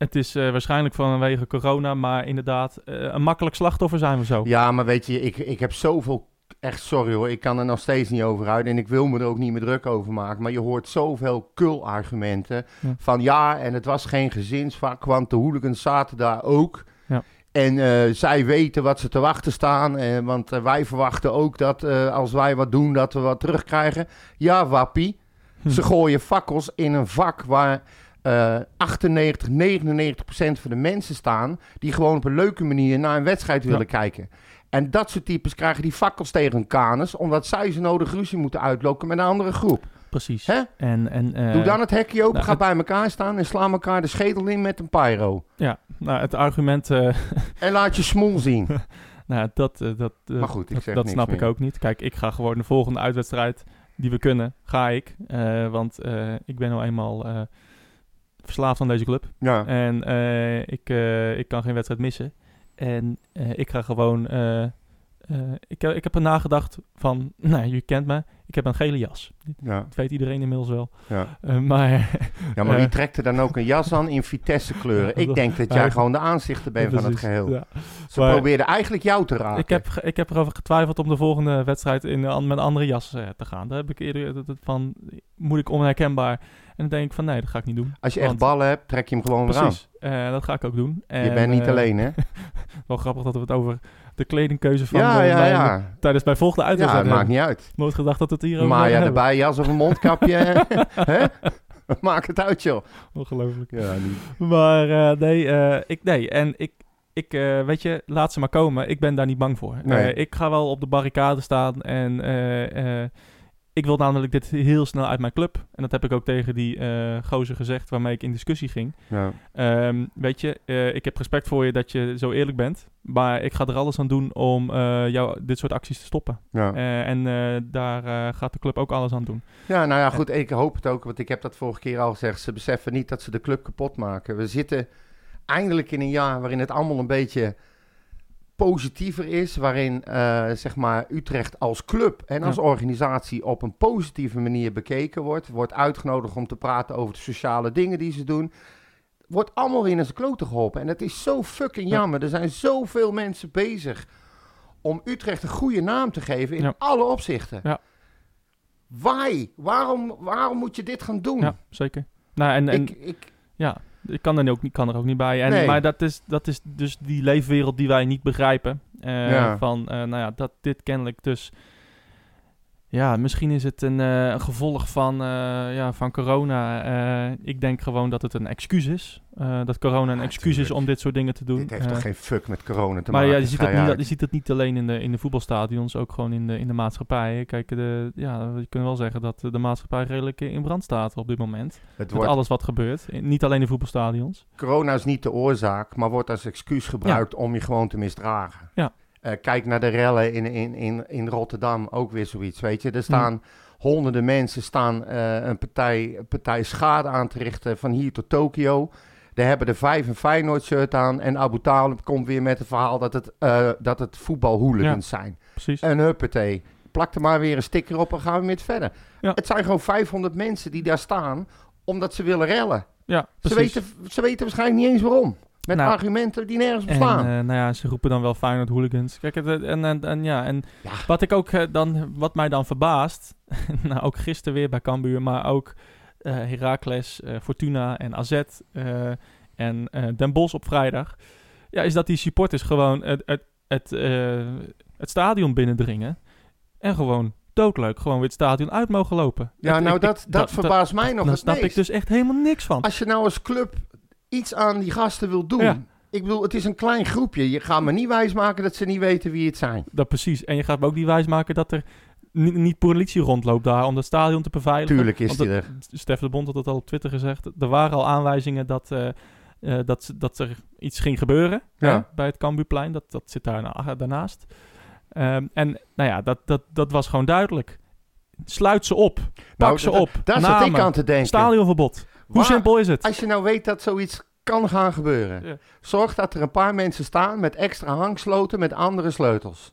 het is eh, waarschijnlijk vanwege corona, maar inderdaad, eh, een makkelijk slachtoffer zijn we zo. Ja, maar weet je, ik, ik heb zoveel... Echt sorry hoor, ik kan er nog steeds niet over uit. En ik wil me er ook niet meer druk over maken. Maar je hoort zoveel kul-argumenten. Ja. Van ja, en het was geen gezinsvak, want de hooligans zaten daar ook. Ja. En eh, zij weten wat ze te wachten staan. eh, want wij verwachten ook dat als wij wat doen, dat we wat terugkrijgen. Ja, wappie. Hm. Ze gooien fakkels in een vak waar eh 98, 99 procent van de mensen staan... die gewoon op een leuke manier naar een wedstrijd willen kijken. En dat soort types krijgen die fakkels tegen hun kanus... omdat zij ze nodig ruzie moeten uitlokken met een andere groep. Precies. Hè? En, en, eh, Doe dan het hekje open, nou, ga het- bij elkaar staan... en sla elkaar de schedel in met een pyro. Ja, nou, het argument... eh, En laat je smoel zien. nou, dat, eh, dat, eh, Maar goed, ik dat, zeg dat niks snap ik ook niet. Kijk, ik ga gewoon de volgende uitwedstrijd die we kunnen, ga ik. Eh, want eh, ik ben nou eenmaal eh, verslaafd aan deze club. Ja. En eh, ik, eh, ik kan geen wedstrijd missen. En eh, ik ga gewoon... eh, ik, ik heb er nagedacht van... Nou, je kent me. Ik heb een gele jas. Ja, Dat weet iedereen inmiddels wel. ja. Eh, maar... ja, maar wie Eh. trekt er dan ook een jas aan in Vitesse kleuren? Ik denk dat jij gewoon de aanzichter bent van het geheel. ja. Ze Maar- probeerden eigenlijk jou te raken. Ik heb, ik heb erover getwijfeld om de volgende wedstrijd in, met een andere jas te gaan. Daar heb ik eerder van, moet ik onherkenbaar. En dan denk ik van, nee, dat ga ik niet doen. Als je echt ballen hebt, trek je hem gewoon weer aan. Precies, dat ga ik ook doen. Je En, bent niet alleen, hè? Wel grappig dat we het over de kledingkeuze van Ja, ja, ja. tijdens mijn volgende Ja, uitwedstrijd het maakt niet uit. Nooit gedacht dat het hier Maar ja, erbij jas of een mondkapje. hè? Maakt het uit, joh. Ongelooflijk. Ja, niet. Maar eh, nee, eh, ik, nee, en ik, ik eh, weet je, laat ze maar komen. Ik ben daar niet bang voor. Nee. Ik ga wel op de barricade staan en ik wil namelijk dit heel snel uit mijn club. En dat heb ik ook tegen die eh gozer gezegd waarmee ik in discussie ging. Ja. Ehm, weet je, eh, ik heb respect voor je dat je zo eerlijk bent. Maar ik ga er alles aan doen om eh, jou dit soort acties te stoppen. Ja. En daar gaat de club ook alles aan doen. ja, nou ja, goed. Ik hoop het ook, want ik heb dat vorige keer al gezegd. Ze beseffen niet dat ze de club kapot maken. We zitten eindelijk in een jaar waarin het allemaal een beetje positiever is. Waarin, eh, zeg maar, Utrecht als club en als Ja. organisatie op een positieve manier bekeken wordt. Wordt uitgenodigd om te praten over de sociale dingen die ze doen. Wordt allemaal weer in zijn kloten geholpen. En het is zo fucking Ja. jammer. Er zijn zoveel mensen bezig om Utrecht een goede naam te geven in Ja. alle opzichten. Ja. Why? Waarom, waarom moet je dit gaan doen? Ja, zeker. Nou, en, en ik, ik, Ja, ik kan er ook niet, kan er ook niet bij. En, Nee. Maar dat is, dat is dus die leefwereld die wij niet begrijpen. Eh, Ja. Van, eh, nou ja, dat dit kennelijk dus... Ja, misschien is het een, eh, een gevolg van, eh, ja, van corona. Eh, ik denk gewoon dat het een excuus is. Dat corona een Ja, excuus is om dit soort dingen te doen. dit heeft toch geen fuck met corona te maar maken? ja, je ziet, het niet, je ziet het niet alleen in de, in de voetbalstadions, ook gewoon in de, in de maatschappij. Kijk, de, ja, je kunt wel zeggen dat de maatschappij redelijk in brand staat op dit moment. Het Met wordt, alles wat gebeurt. Niet alleen de voetbalstadions. corona is niet de oorzaak, maar wordt als excuus gebruikt om je gewoon te misdragen. Ja. Eh, kijk naar de rellen in, in, in, in Rotterdam, ook weer zoiets, weet je. Er staan honderden mensen staan eh, een partij, een partij schade aan te richten van hier tot Tokio. Daar hebben de vijf een Feyenoord shirt aan en Abu Talib komt weer met het verhaal dat het, eh dat het voetbalhooligans zijn. Precies. En huppatee, plak er maar weer een sticker op en gaan we met verder. Ja. Het zijn gewoon 500 mensen die daar staan omdat ze willen rellen. Ja, Ze weten, ze weten waarschijnlijk niet eens waarom. Met Nou, argumenten die nergens En bestaan. eh, nou ja, ze roepen dan wel Feyenoord hooligans. Kijk, het- en, en, en ja, en Ja. wat ik ook eh, dan, wat mij dan verbaast, nou ook gisteren weer bij Cambuur, maar ook eh Heracles, eh, Fortuna en AZ eh, en eh Den Bosch op vrijdag, ja, is dat die supporters gewoon het, het, het, eh, het stadion binnendringen en gewoon doodleuk, gewoon weer het stadion uit mogen lopen. ja, nou ik- dat, dat, verbaast mij nog Daar snap ik dus echt helemaal niks van. Als je nou als club iets aan die gasten wil doen. Ja. Ik bedoel, het is een klein groepje. Je gaat me niet wijsmaken dat ze niet weten wie het zijn. Dat precies. En je gaat me ook niet wijsmaken dat er niet, niet politie rondloopt daar om het stadion te beveiligen. Tuurlijk is die dat- er. Stef de Bond had het al op Twitter gezegd. Er waren al aanwijzingen dat, eh, eh, dat, dat er iets ging gebeuren Ja. hè, bij het Cambuurplein. Dat, dat zit daar na- daarnaast. Ehm, en nou ja, dat, dat, dat was gewoon duidelijk. Sluit ze op. Pak Nou, ze dat- op. Daar zat ik aan te denken. Stadionverbod. Hoe Waar- simpel is het? Als je nou weet dat zoiets kan gaan gebeuren. Ja. Zorg dat er een paar mensen staan met extra hangsloten met andere sleutels.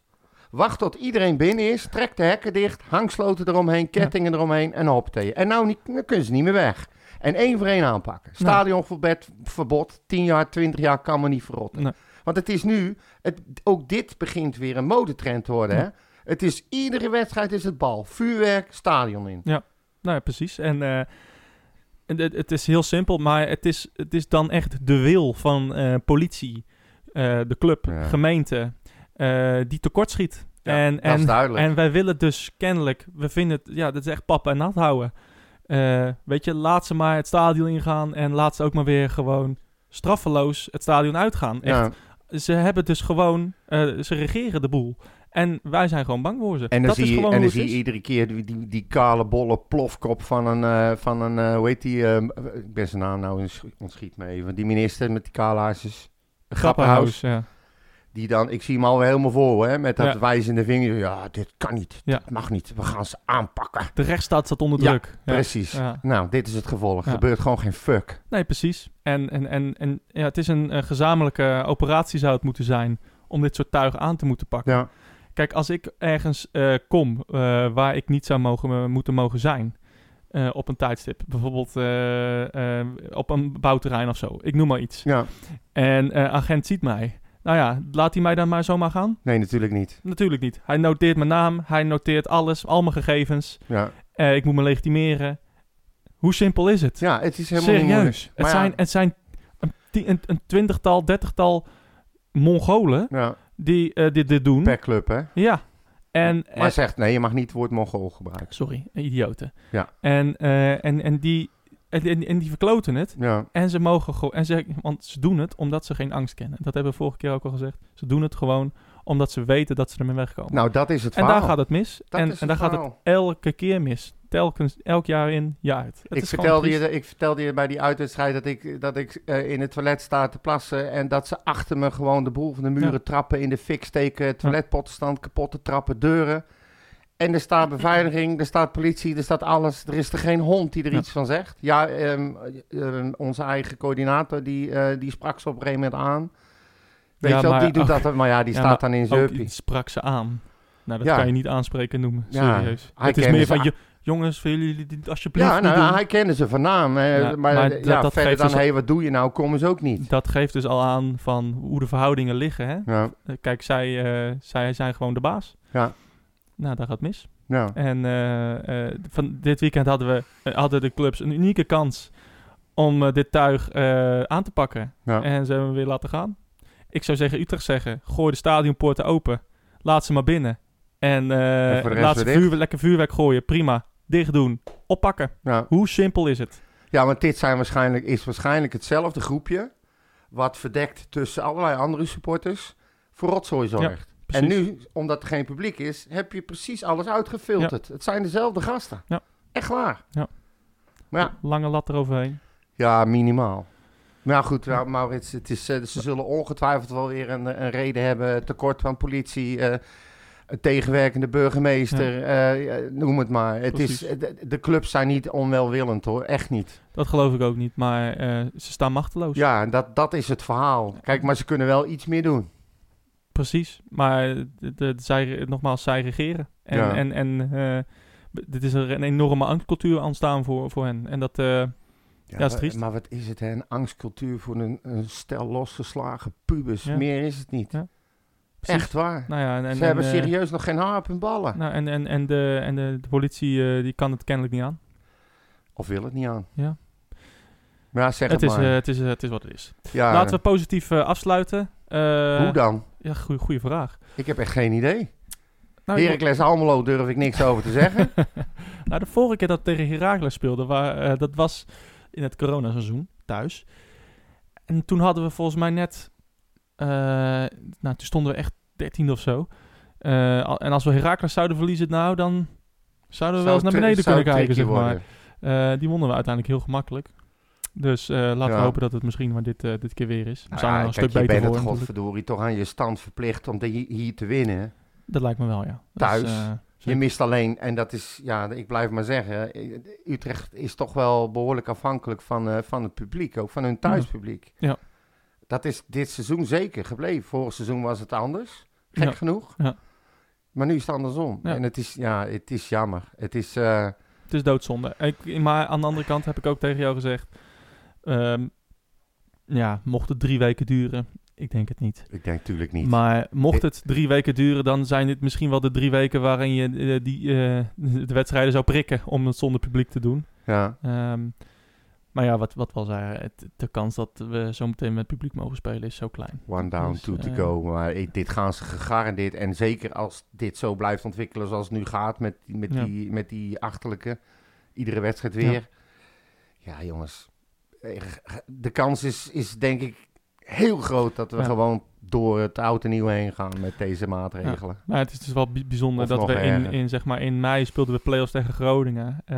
Wacht tot iedereen binnen is, trek de hekken dicht, hangsloten eromheen, kettingen eromheen en hoppatee. En nou niet, dan kunnen ze niet meer weg. En één voor één aanpakken. Stadionverbod, verbod, 10 jaar, 20 jaar kan me niet verrotten. Nee. Want het is nu, het, ook dit begint weer een modetrend te worden. Ja. Hè? Het is, iedere wedstrijd is het bal. Vuurwerk, stadion in. Nou ja, precies. En eh, en het, het is heel simpel, maar het is, het is dan echt de wil van eh, politie, eh, de club, Ja. gemeente, eh, die tekortschiet. Ja, en, dat en, is duidelijk. en wij willen dus kennelijk, we vinden het, ja, dat is echt pap en nat houden. Weet je, laat ze maar het stadion ingaan en laat ze ook maar weer gewoon straffeloos het stadion uitgaan. Echt, Ja. Ze hebben dus gewoon, ze regeren de boel. En wij zijn gewoon bang voor ze. En dan dat zie is je, gewoon en dan zie je iedere keer die, die, die kale, bolle plofkop van een, eh, van een eh, hoe heet die, eh, ik ben zijn naam nou, ontschiet me even, die minister met die kale haarsjes. Grappenhuis. Ja. Die dan, ik zie hem alweer helemaal voor, hè, met dat Ja. wijzende vinger. Ja, dit kan niet, Ja. dit mag niet, we gaan ze aanpakken. De rechtsstaat staat onder druk. Ja. Precies. Nou, dit is het gevolg. Er gebeurt gewoon geen fuck. Nee, precies. En, en, en, en ja, het is een, eh, gezamenlijke operatie zou het moeten zijn om dit soort tuigen aan te moeten pakken. Ja, Kijk, als ik ergens eh, kom eh, waar ik niet zou mogen, eh, moeten mogen zijn op een tijdstip, bijvoorbeeld op een bouwterrein of zo, ik noem maar iets, ja. en agent ziet mij, nou ja, laat hij mij dan maar zomaar gaan? Nee, natuurlijk niet. Natuurlijk niet. Hij noteert mijn naam, hij noteert alles, al mijn gegevens, Ja, ik moet me legitimeren. Hoe simpel is het? ja het is helemaal. Serieus. Het ja, zijn, het zijn een, een, een twintigtal, dertigtal Mongolen Ja, die eh, dit, dit doen. per club, hè. Ja. En, Maar en- zegt, nee, je mag niet het woord Mongool gebruiken. sorry, idioten. Ja. En, eh, en, en, die, en, en, en die verkloten het. Ja, En ze mogen gewoon. En ze, want ze doen het omdat ze geen angst kennen. Dat hebben we vorige keer ook al gezegd. Ze doen het gewoon omdat ze weten dat ze ermee wegkomen. nou, dat is het en verhaal. daar gaat het mis. Dat en en daar gaat het elke keer mis. Telkens, elk jaar in, jaar uit. Het Ik vertelde, je, ik vertelde je bij die uitwedstrijd dat ik, dat ik eh, in het toilet sta te plassen en dat ze achter me gewoon de boel van de muren Ja. trappen, in de fik steken, toiletpottenstand, kapotte trappen, deuren. En er staat beveiliging, er staat politie, er staat alles. Er is er geen hond die er Ja. iets van zegt. Ja, ehm, ehm, onze eigen coördinator die, eh, die sprak ze op een gegeven moment aan. Weet Ja, je wel, maar die doet dat, maar ja, die Ja, staat dan in Zeupie. sprak ze aan. Nou, dat Ja. kan je niet aanspreken noemen. Serieus. Het is meer van, "Jo- jongens, willen jullie dit alsjeblieft Ja, nou, hij kende ze van naam. eh, Ja, maar maar dat- ja, dat verder geeft dan, dus- hé, hey, wat doe je nou, komen ze ook niet. Dat geeft dus al aan van hoe de verhoudingen liggen. Hè? Eh, Kijk, zij, eh, zij zijn gewoon de baas. ja, Nou, dat gaat mis. ja. En eh, van dit weekend hadden, we, hadden de clubs een unieke kans om dit tuig aan te pakken. En ze hebben hem weer laten gaan. Ik zou zeggen, Utrecht zeggen, gooi de stadionpoorten open. Laat ze maar binnen. En, En rest laat ze vuur, lekker vuurwerk gooien. Prima. Dicht doen. Oppakken. ja. Hoe simpel is het? Ja, want dit zijn waarschijnlijk, is waarschijnlijk hetzelfde groepje. wat verdekt tussen allerlei andere supporters. voor rotzooi zorgt. en Precies. nu, omdat er geen publiek is. heb je precies alles uitgefilterd. Het zijn dezelfde gasten. Ja. Echt waar. Ja. Maar ja, Lange lat eroverheen. ja minimaal. Ja, goed, ja, Maurits, het is, eh, ze zullen ongetwijfeld wel weer een, een reden hebben. Tekort van politie, een tegenwerkende burgemeester, eh, noem het maar. Het is, de, de clubs zijn niet onwelwillend hoor, echt niet. Dat geloof ik ook niet. Maar ze staan machteloos. Ja, dat, dat is het verhaal. Kijk, maar ze kunnen wel iets meer doen. Precies. Maar de, de, zij, nogmaals, zij regeren. En, Ja. en, en dit is er een enorme angstcultuur ontstaan voor, voor hen. En dat... Ja, is triest. Maar wat is het, hè? Een angstcultuur voor een, een stel losgeslagen pubers. Ja. Meer is het niet. Ja. Echt waar. nou ja, en, en, ze hebben en, eh, serieus nog geen haar op hun ballen. Nou, en, en, en, de, en de, de politie eh, die kan het kennelijk niet aan. Of wil het niet aan. Ja. Maar ja, zeg Het het, is, maar. eh, het, is, het is wat het is. Laten we positief afsluiten. Hoe dan? Ja, goede vraag. Ik heb echt geen idee. Nou, Heracles Almelo durf ik niks over te zeggen. nou, de vorige keer dat tegen Heracles speelden, waar, dat was in het coronaseizoen thuis. En toen hadden we volgens mij net, eh, nou toen stonden we echt 13 of zo. Eh, en als we Heracles zouden verliezen, nou dan zouden we wel eens naar beneden kunnen kijken, zeg maar. Eh, die wonnen we uiteindelijk heel gemakkelijk. Dus laten Ja. we hopen dat het misschien maar dit, dit keer weer is. We Nou zijn ja, er een kijk, stuk je beter bent voor. het natuurlijk. godverdorie toch aan je stand verplicht om de, hier te winnen. Dat lijkt me wel, ja. Thuis. eh, Je mist alleen, en dat is, ja, ik blijf maar zeggen, eh, Utrecht is toch wel behoorlijk afhankelijk van, eh, van het publiek, ook van hun thuispubliek. Ja. Dat is dit seizoen zeker gebleven. Vorig seizoen was het anders, gek Ja. genoeg. Ja. Maar nu is het andersom. Ja. En het is, ja, het is jammer. Het is, eh, Het is doodzonde. Ik, maar aan de andere kant heb ik ook tegen jou gezegd... ehm, ja, mocht het drie weken duren... Ik denk het niet. ik denk natuurlijk niet. Maar mocht het drie weken duren... dan zijn dit misschien wel de drie weken... waarin je eh, die, eh, de wedstrijden zou prikken... om het zonder publiek te doen. ja. Ehm, maar ja, wat, wat zei, het, de kans dat we zo meteen met publiek mogen spelen is zo klein. One down, Dus, two to eh, go. Maar dit gaan ze gegarandeerd. En zeker als dit zo blijft ontwikkelen zoals het nu gaat met, met, Ja. die, met die achterlijke. iedere wedstrijd weer. Ja, jongens. eh, De kans is, is denk ik heel groot dat we Ja. gewoon door het oud en nieuw heen gaan met deze maatregelen. Maar het is dus wel bi- bijzonder Of dat we in, erger. in, zeg maar, in mei speelden we play-offs tegen Groningen. Eh,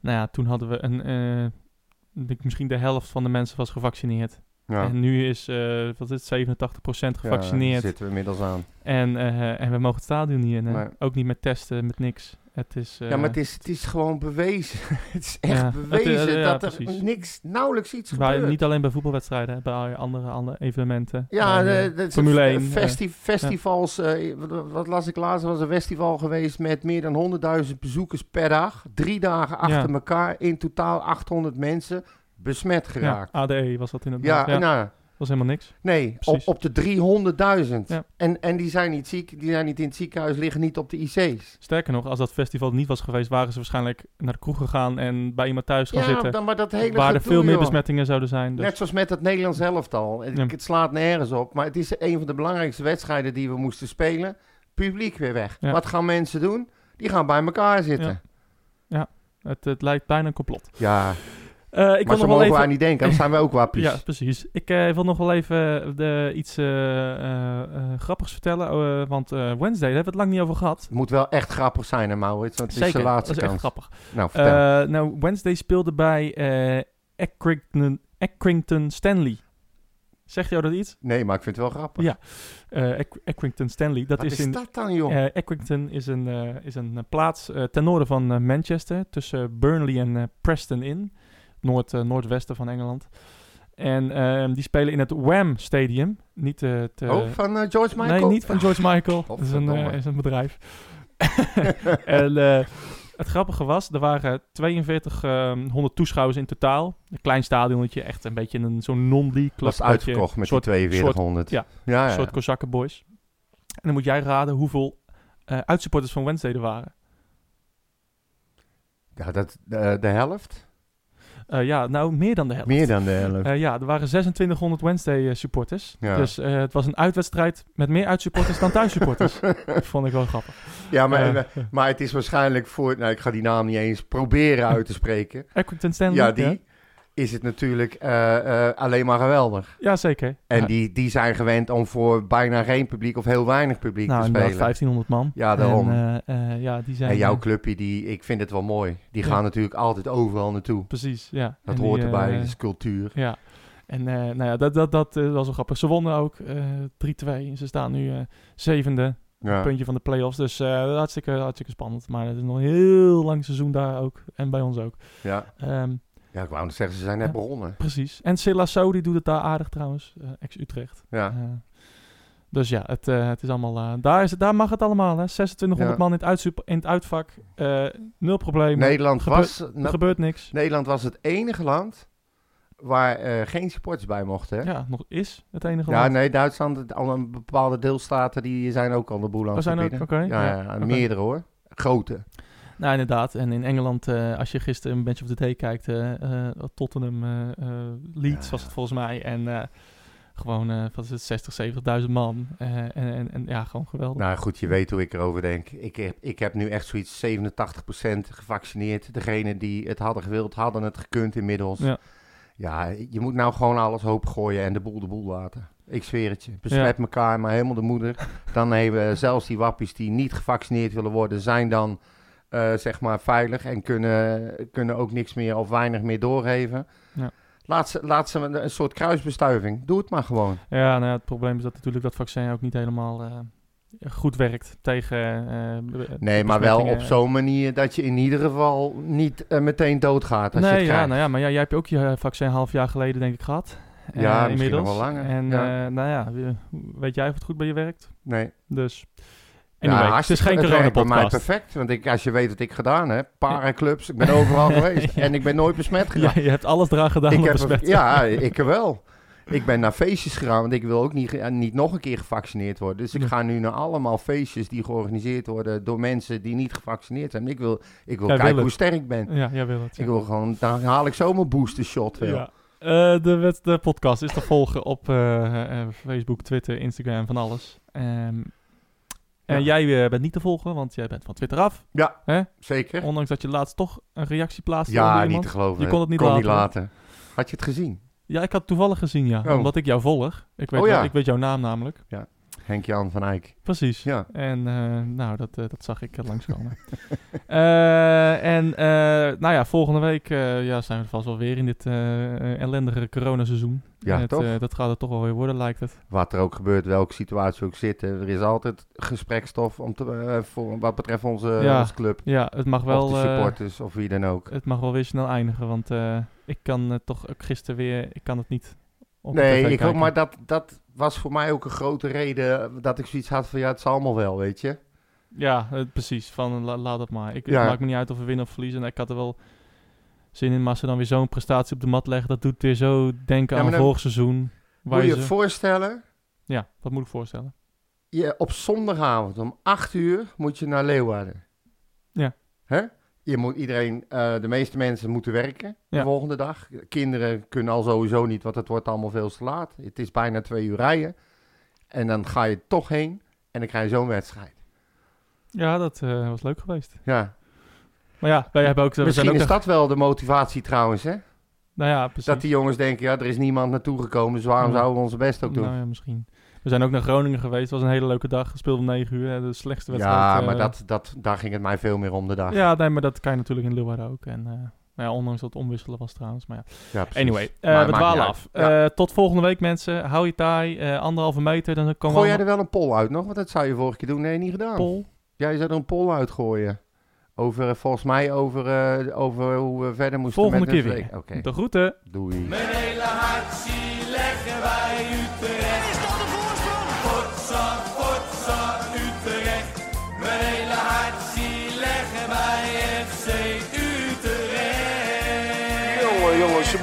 nou ja, toen hadden we een, eh, misschien de helft van de mensen was gevaccineerd. Ja. En nu is, eh wat is het, 87% Ja, gevaccineerd. zitten we inmiddels aan. en, en we mogen het stadion niet in. Nee. Ook niet met testen, met niks. Het is, eh, ja, maar het is, het is gewoon bewezen. het is echt Ja, bewezen het, eh, ja, dat er precies. niks, nauwelijks iets waar- gebeurt. niet alleen bij voetbalwedstrijden, hè, bij andere, andere evenementen. Ja, Bij, eh, de- Formule de 1. festi- festivals. eh, wat, wat las ik laatst? Er was een festival geweest met meer dan 100.000 bezoekers per dag. Drie dagen achter elkaar. In totaal 800 mensen besmet ja, geraakt. ADE was dat Ja, inderdaad. Ja, nou, was helemaal niks. nee, op, Precies. op de 300.000. Ja. En, en die zijn niet ziek, die zijn niet in het ziekenhuis, liggen niet op de IC's. Sterker nog, als dat festival niet was geweest, waren ze waarschijnlijk naar de kroeg gegaan en bij iemand thuis gaan Ja, zitten. dan, maar dat hele waar er veel meer joh. besmettingen zouden zijn. Dus. Net zoals met het Nederlands elftal. Het, Ja. het slaat nergens op. Maar het is een van de belangrijkste wedstrijden die we moesten spelen. Publiek weer weg. Ja. Wat gaan mensen doen? Die gaan bij elkaar zitten. Het, het lijkt bijna een complot. Ja, ik maar wil nog wel mogen even... wij niet denken. Dan zijn wij ook wappies. Ja, precies. Ik eh, wil nog wel even de, iets eh, eh, eh, grappigs vertellen. eh, want eh, Wednesday, daar hebben we het lang niet over gehad. Het moet wel echt grappig zijn, hè, Maurits. Want het is de laatste dat is kans. echt grappig. Nou, vertel. Eh, nou, Wednesday speelde bij eh Accrington, Accrington Stanley. Zegt jou dat iets? nee, maar ik vind het wel grappig. Ja. Eh, Accrington Stanley. Dat Wat is is, in dat dan, joh? Eh, Accrington is een, eh, is een eh, plaats eh, ten noorden van eh, Manchester, tussen Burnley en eh, Preston in, noord, eh, noordwesten van Engeland. En ehm, die spelen in het Wham Stadium. Niet het, eh, oh, van eh, George Michael? Nee, niet van George Michael. Dat is een, is een bedrijf. en het grappige was, er waren 4200 toeschouwers in totaal. Een klein stadionnetje, echt een beetje een, zo'n non-league club. was uitverkocht met soort, die 4200. ja, ja, Een ja. soort Kozakkenboys. En dan moet jij raden hoeveel uitsupporters van Wednesday er waren. Ja, dat, de helft? Eh, ja, nou meer dan de helft. Meer dan de helft. Eh, ja, er waren 2600 Wednesday eh, supporters. Ja. Dus het was een uitwedstrijd met meer uitsupporters dan thuissupporters. dat vond ik wel grappig. ja, maar, maar het is waarschijnlijk voor... Nou, ik ga die naam niet eens proberen uit te spreken. Accrington Stanley. Ja, die is het natuurlijk eh, eh, alleen maar geweldig. Ja, zeker. En Ja. die, die zijn gewend om voor bijna geen publiek of heel weinig publiek nou, te spelen. 1500 man. Ja, daarom. En, eh, ja, die zijn... En jouw clubje, die, ik vind het wel mooi. Die Ja. gaan natuurlijk altijd overal naartoe. Precies, ja. Dat En hoort die, erbij, dat is cultuur. Ja. En nou ja, dat, dat, dat was wel grappig. Ze wonnen ook eh 3-2. En Ze staan nu zevende. Ja. puntje van de play-offs. Dus hartstikke, hartstikke spannend. Maar het is nog een heel lang seizoen daar ook. En bij ons ook. Ja. Ehm, ja, ik wou net zeggen, ze zijn net Ja. begonnen. precies. En Silla So, die doet het daar aardig trouwens. eh, Ex-Utrecht. Ja. Eh, dus ja, het, eh, het is allemaal... daar, is het, daar mag het allemaal, hè. 2600 Ja. man in het, in het uitvak. Nul probleem. Nederland, was, Er gebeurt niks. Nederland was het enige land waar geen supporters bij mochten. Hè? Ja, nog is het enige Ja, land. nee, Duitsland, een bepaalde deelstaten, die zijn ook al de boel aan het zijn ook? Ja, ja, ja, meerdere hoor. Grote. Nou, inderdaad. En in Engeland, eh, als je gisteren een Bench of the Day kijkt, eh, eh, Tottenham Leeds Ja, was het volgens mij. En gewoon, wat is het, 60, 70.000 man. En, en, en ja, gewoon geweldig. Nou goed, je weet hoe ik erover denk. Ik heb, ik heb nu echt zoiets 87% gevaccineerd. Degenen die het hadden gewild, hadden het gekund inmiddels. Ja. Ja, je moet nou gewoon alles hoop gooien en de boel de boel laten. Ik zweer het je. Besmet elkaar, maar helemaal de moeder. Dan hebben zelfs die wappies die niet gevaccineerd willen worden, zijn dan eh, zeg maar veilig en kunnen, kunnen ook niks meer of weinig meer doorgeven. Ja. Laat, ze, laat ze een, een soort kruisbestuiving. Doe het maar gewoon. Ja, nou ja, het probleem is dat natuurlijk dat vaccin ook niet helemaal eh, goed werkt tegen eh, Nee, maar wel op zo'n manier dat je in ieder geval niet meteen doodgaat als je Nee, het ja, krijgt. nou ja, maar ja, jij hebt ook je vaccin een half jaar geleden denk ik gehad. Eh, Ja, inmiddels. wel langer, En ja. nou ja, we- weet jij of het goed bij je werkt? Nee. Dus, Ja, anyway, het is geen bij mij coronapodcast. perfect. Want ik, als je weet wat ik gedaan heb, paraclubs, ik ben overal geweest. Ja. En ik ben nooit besmet Ja, geraakt. je hebt alles eraan gedaan ik heb ja, ik wel. Ik ben naar feestjes gegaan, want ik wil ook niet, ge- niet nog een keer gevaccineerd worden. Dus ik Ja. ga nu naar allemaal feestjes die georganiseerd worden door mensen die niet gevaccineerd zijn. Ik wil, ik wil Jij kijken wil hoe sterk ik ben. Ja, jij wil het. Ik ja. wil gewoon, dan haal ik zo mijn booster shot. Ja. Eh, de, podcast is te volgen op eh, eh, Facebook, Twitter, Instagram, van alles. Ehm, En Ja. jij eh, bent niet te volgen, want jij bent van Twitter af. Ja, Hè? zeker. Ondanks dat je laatst toch een reactie plaatste Ja, niet iemand. te geloven. Je kon het niet kon laten, niet laten. Had je het gezien? Ja, ik had het toevallig gezien, ja. Oh. Omdat ik jou volg. Ik weet, Oh, ja. ik weet jouw naam namelijk. Henk-Jan van Eyck. Precies. Ja. En eh, nou, dat, eh, dat zag ik uh, langskomen. Eh, en eh, nou ja, volgende week eh, ja, zijn we vast wel weer in dit eh, eh, ellendige coronaseizoen. Ja, het, toch? eh, dat gaat het toch wel weer worden, lijkt het. Wat er ook gebeurt, welke situatie ook zit. Er is altijd gesprekstof om te, eh, voor, wat betreft onze, Ja. onze club. Ja, het mag wel, of de eh, supporters, of wie dan ook. het mag wel weer snel eindigen, want eh, ik kan eh, toch ook gisteren weer, ik kan het niet Nee, ik ook, maar dat, dat was voor mij ook een grote reden dat ik zoiets had van ja, het zal allemaal wel, weet je. Ja, precies. Van la- laat het maar. Ik, Ja. Het maakt me niet uit of we winnen of verliezen. En ik had er wel zin in, maar ze dan weer zo'n prestatie op de mat leggen, dat doet weer zo denken Ja, aan dan vorig seizoen. Waar Moet je je je ze- voorstellen, Ja, wat moet ik voorstellen? je, op zondagavond om 8 uur moet je naar Leeuwarden. Ja. Hè? Je moet iedereen, eh, de meeste mensen moeten werken de Ja. volgende dag. Kinderen kunnen al sowieso niet, want het wordt allemaal veel te laat. Het is bijna twee uur rijden. En dan ga je toch heen en dan krijg je zo'n wedstrijd. Ja, dat eh, was leuk geweest. Ja. Maar ja, wij hebben ook... Misschien zijn ook is dat wel de motivatie trouwens, hè? Nou ja, precies. Dat die jongens denken, ja, er is niemand naartoe gekomen, dus waarom zouden we onze best ook doen? Nou ja, misschien. We zijn ook naar Groningen geweest. Het was een hele leuke dag. Gespeeld om 9 uur. hè, De slechtste wedstrijd. ja, eh, maar dat, dat, daar ging het mij veel meer om de dag. Ja, nee, maar dat kan je natuurlijk in Leeuwarden ook. En, eh, nou ja, ondanks dat het omwisselen was trouwens. Maar ja. Anyway, eh, Maar we dwalen af. Ja. Eh, tot volgende week mensen. Hou je taai. eh, anderhalve meter. Dan komen Gooi we jij er wel een poll uit nog? Want dat zou je vorige keer doen. Nee, niet gedaan. Pol. Jij zou er een poll uitgooien. Over, eh, volgens mij over, eh, over hoe we verder moesten Volgende met keer weer. week. Oké, De groeten. doei. Mijn hele hart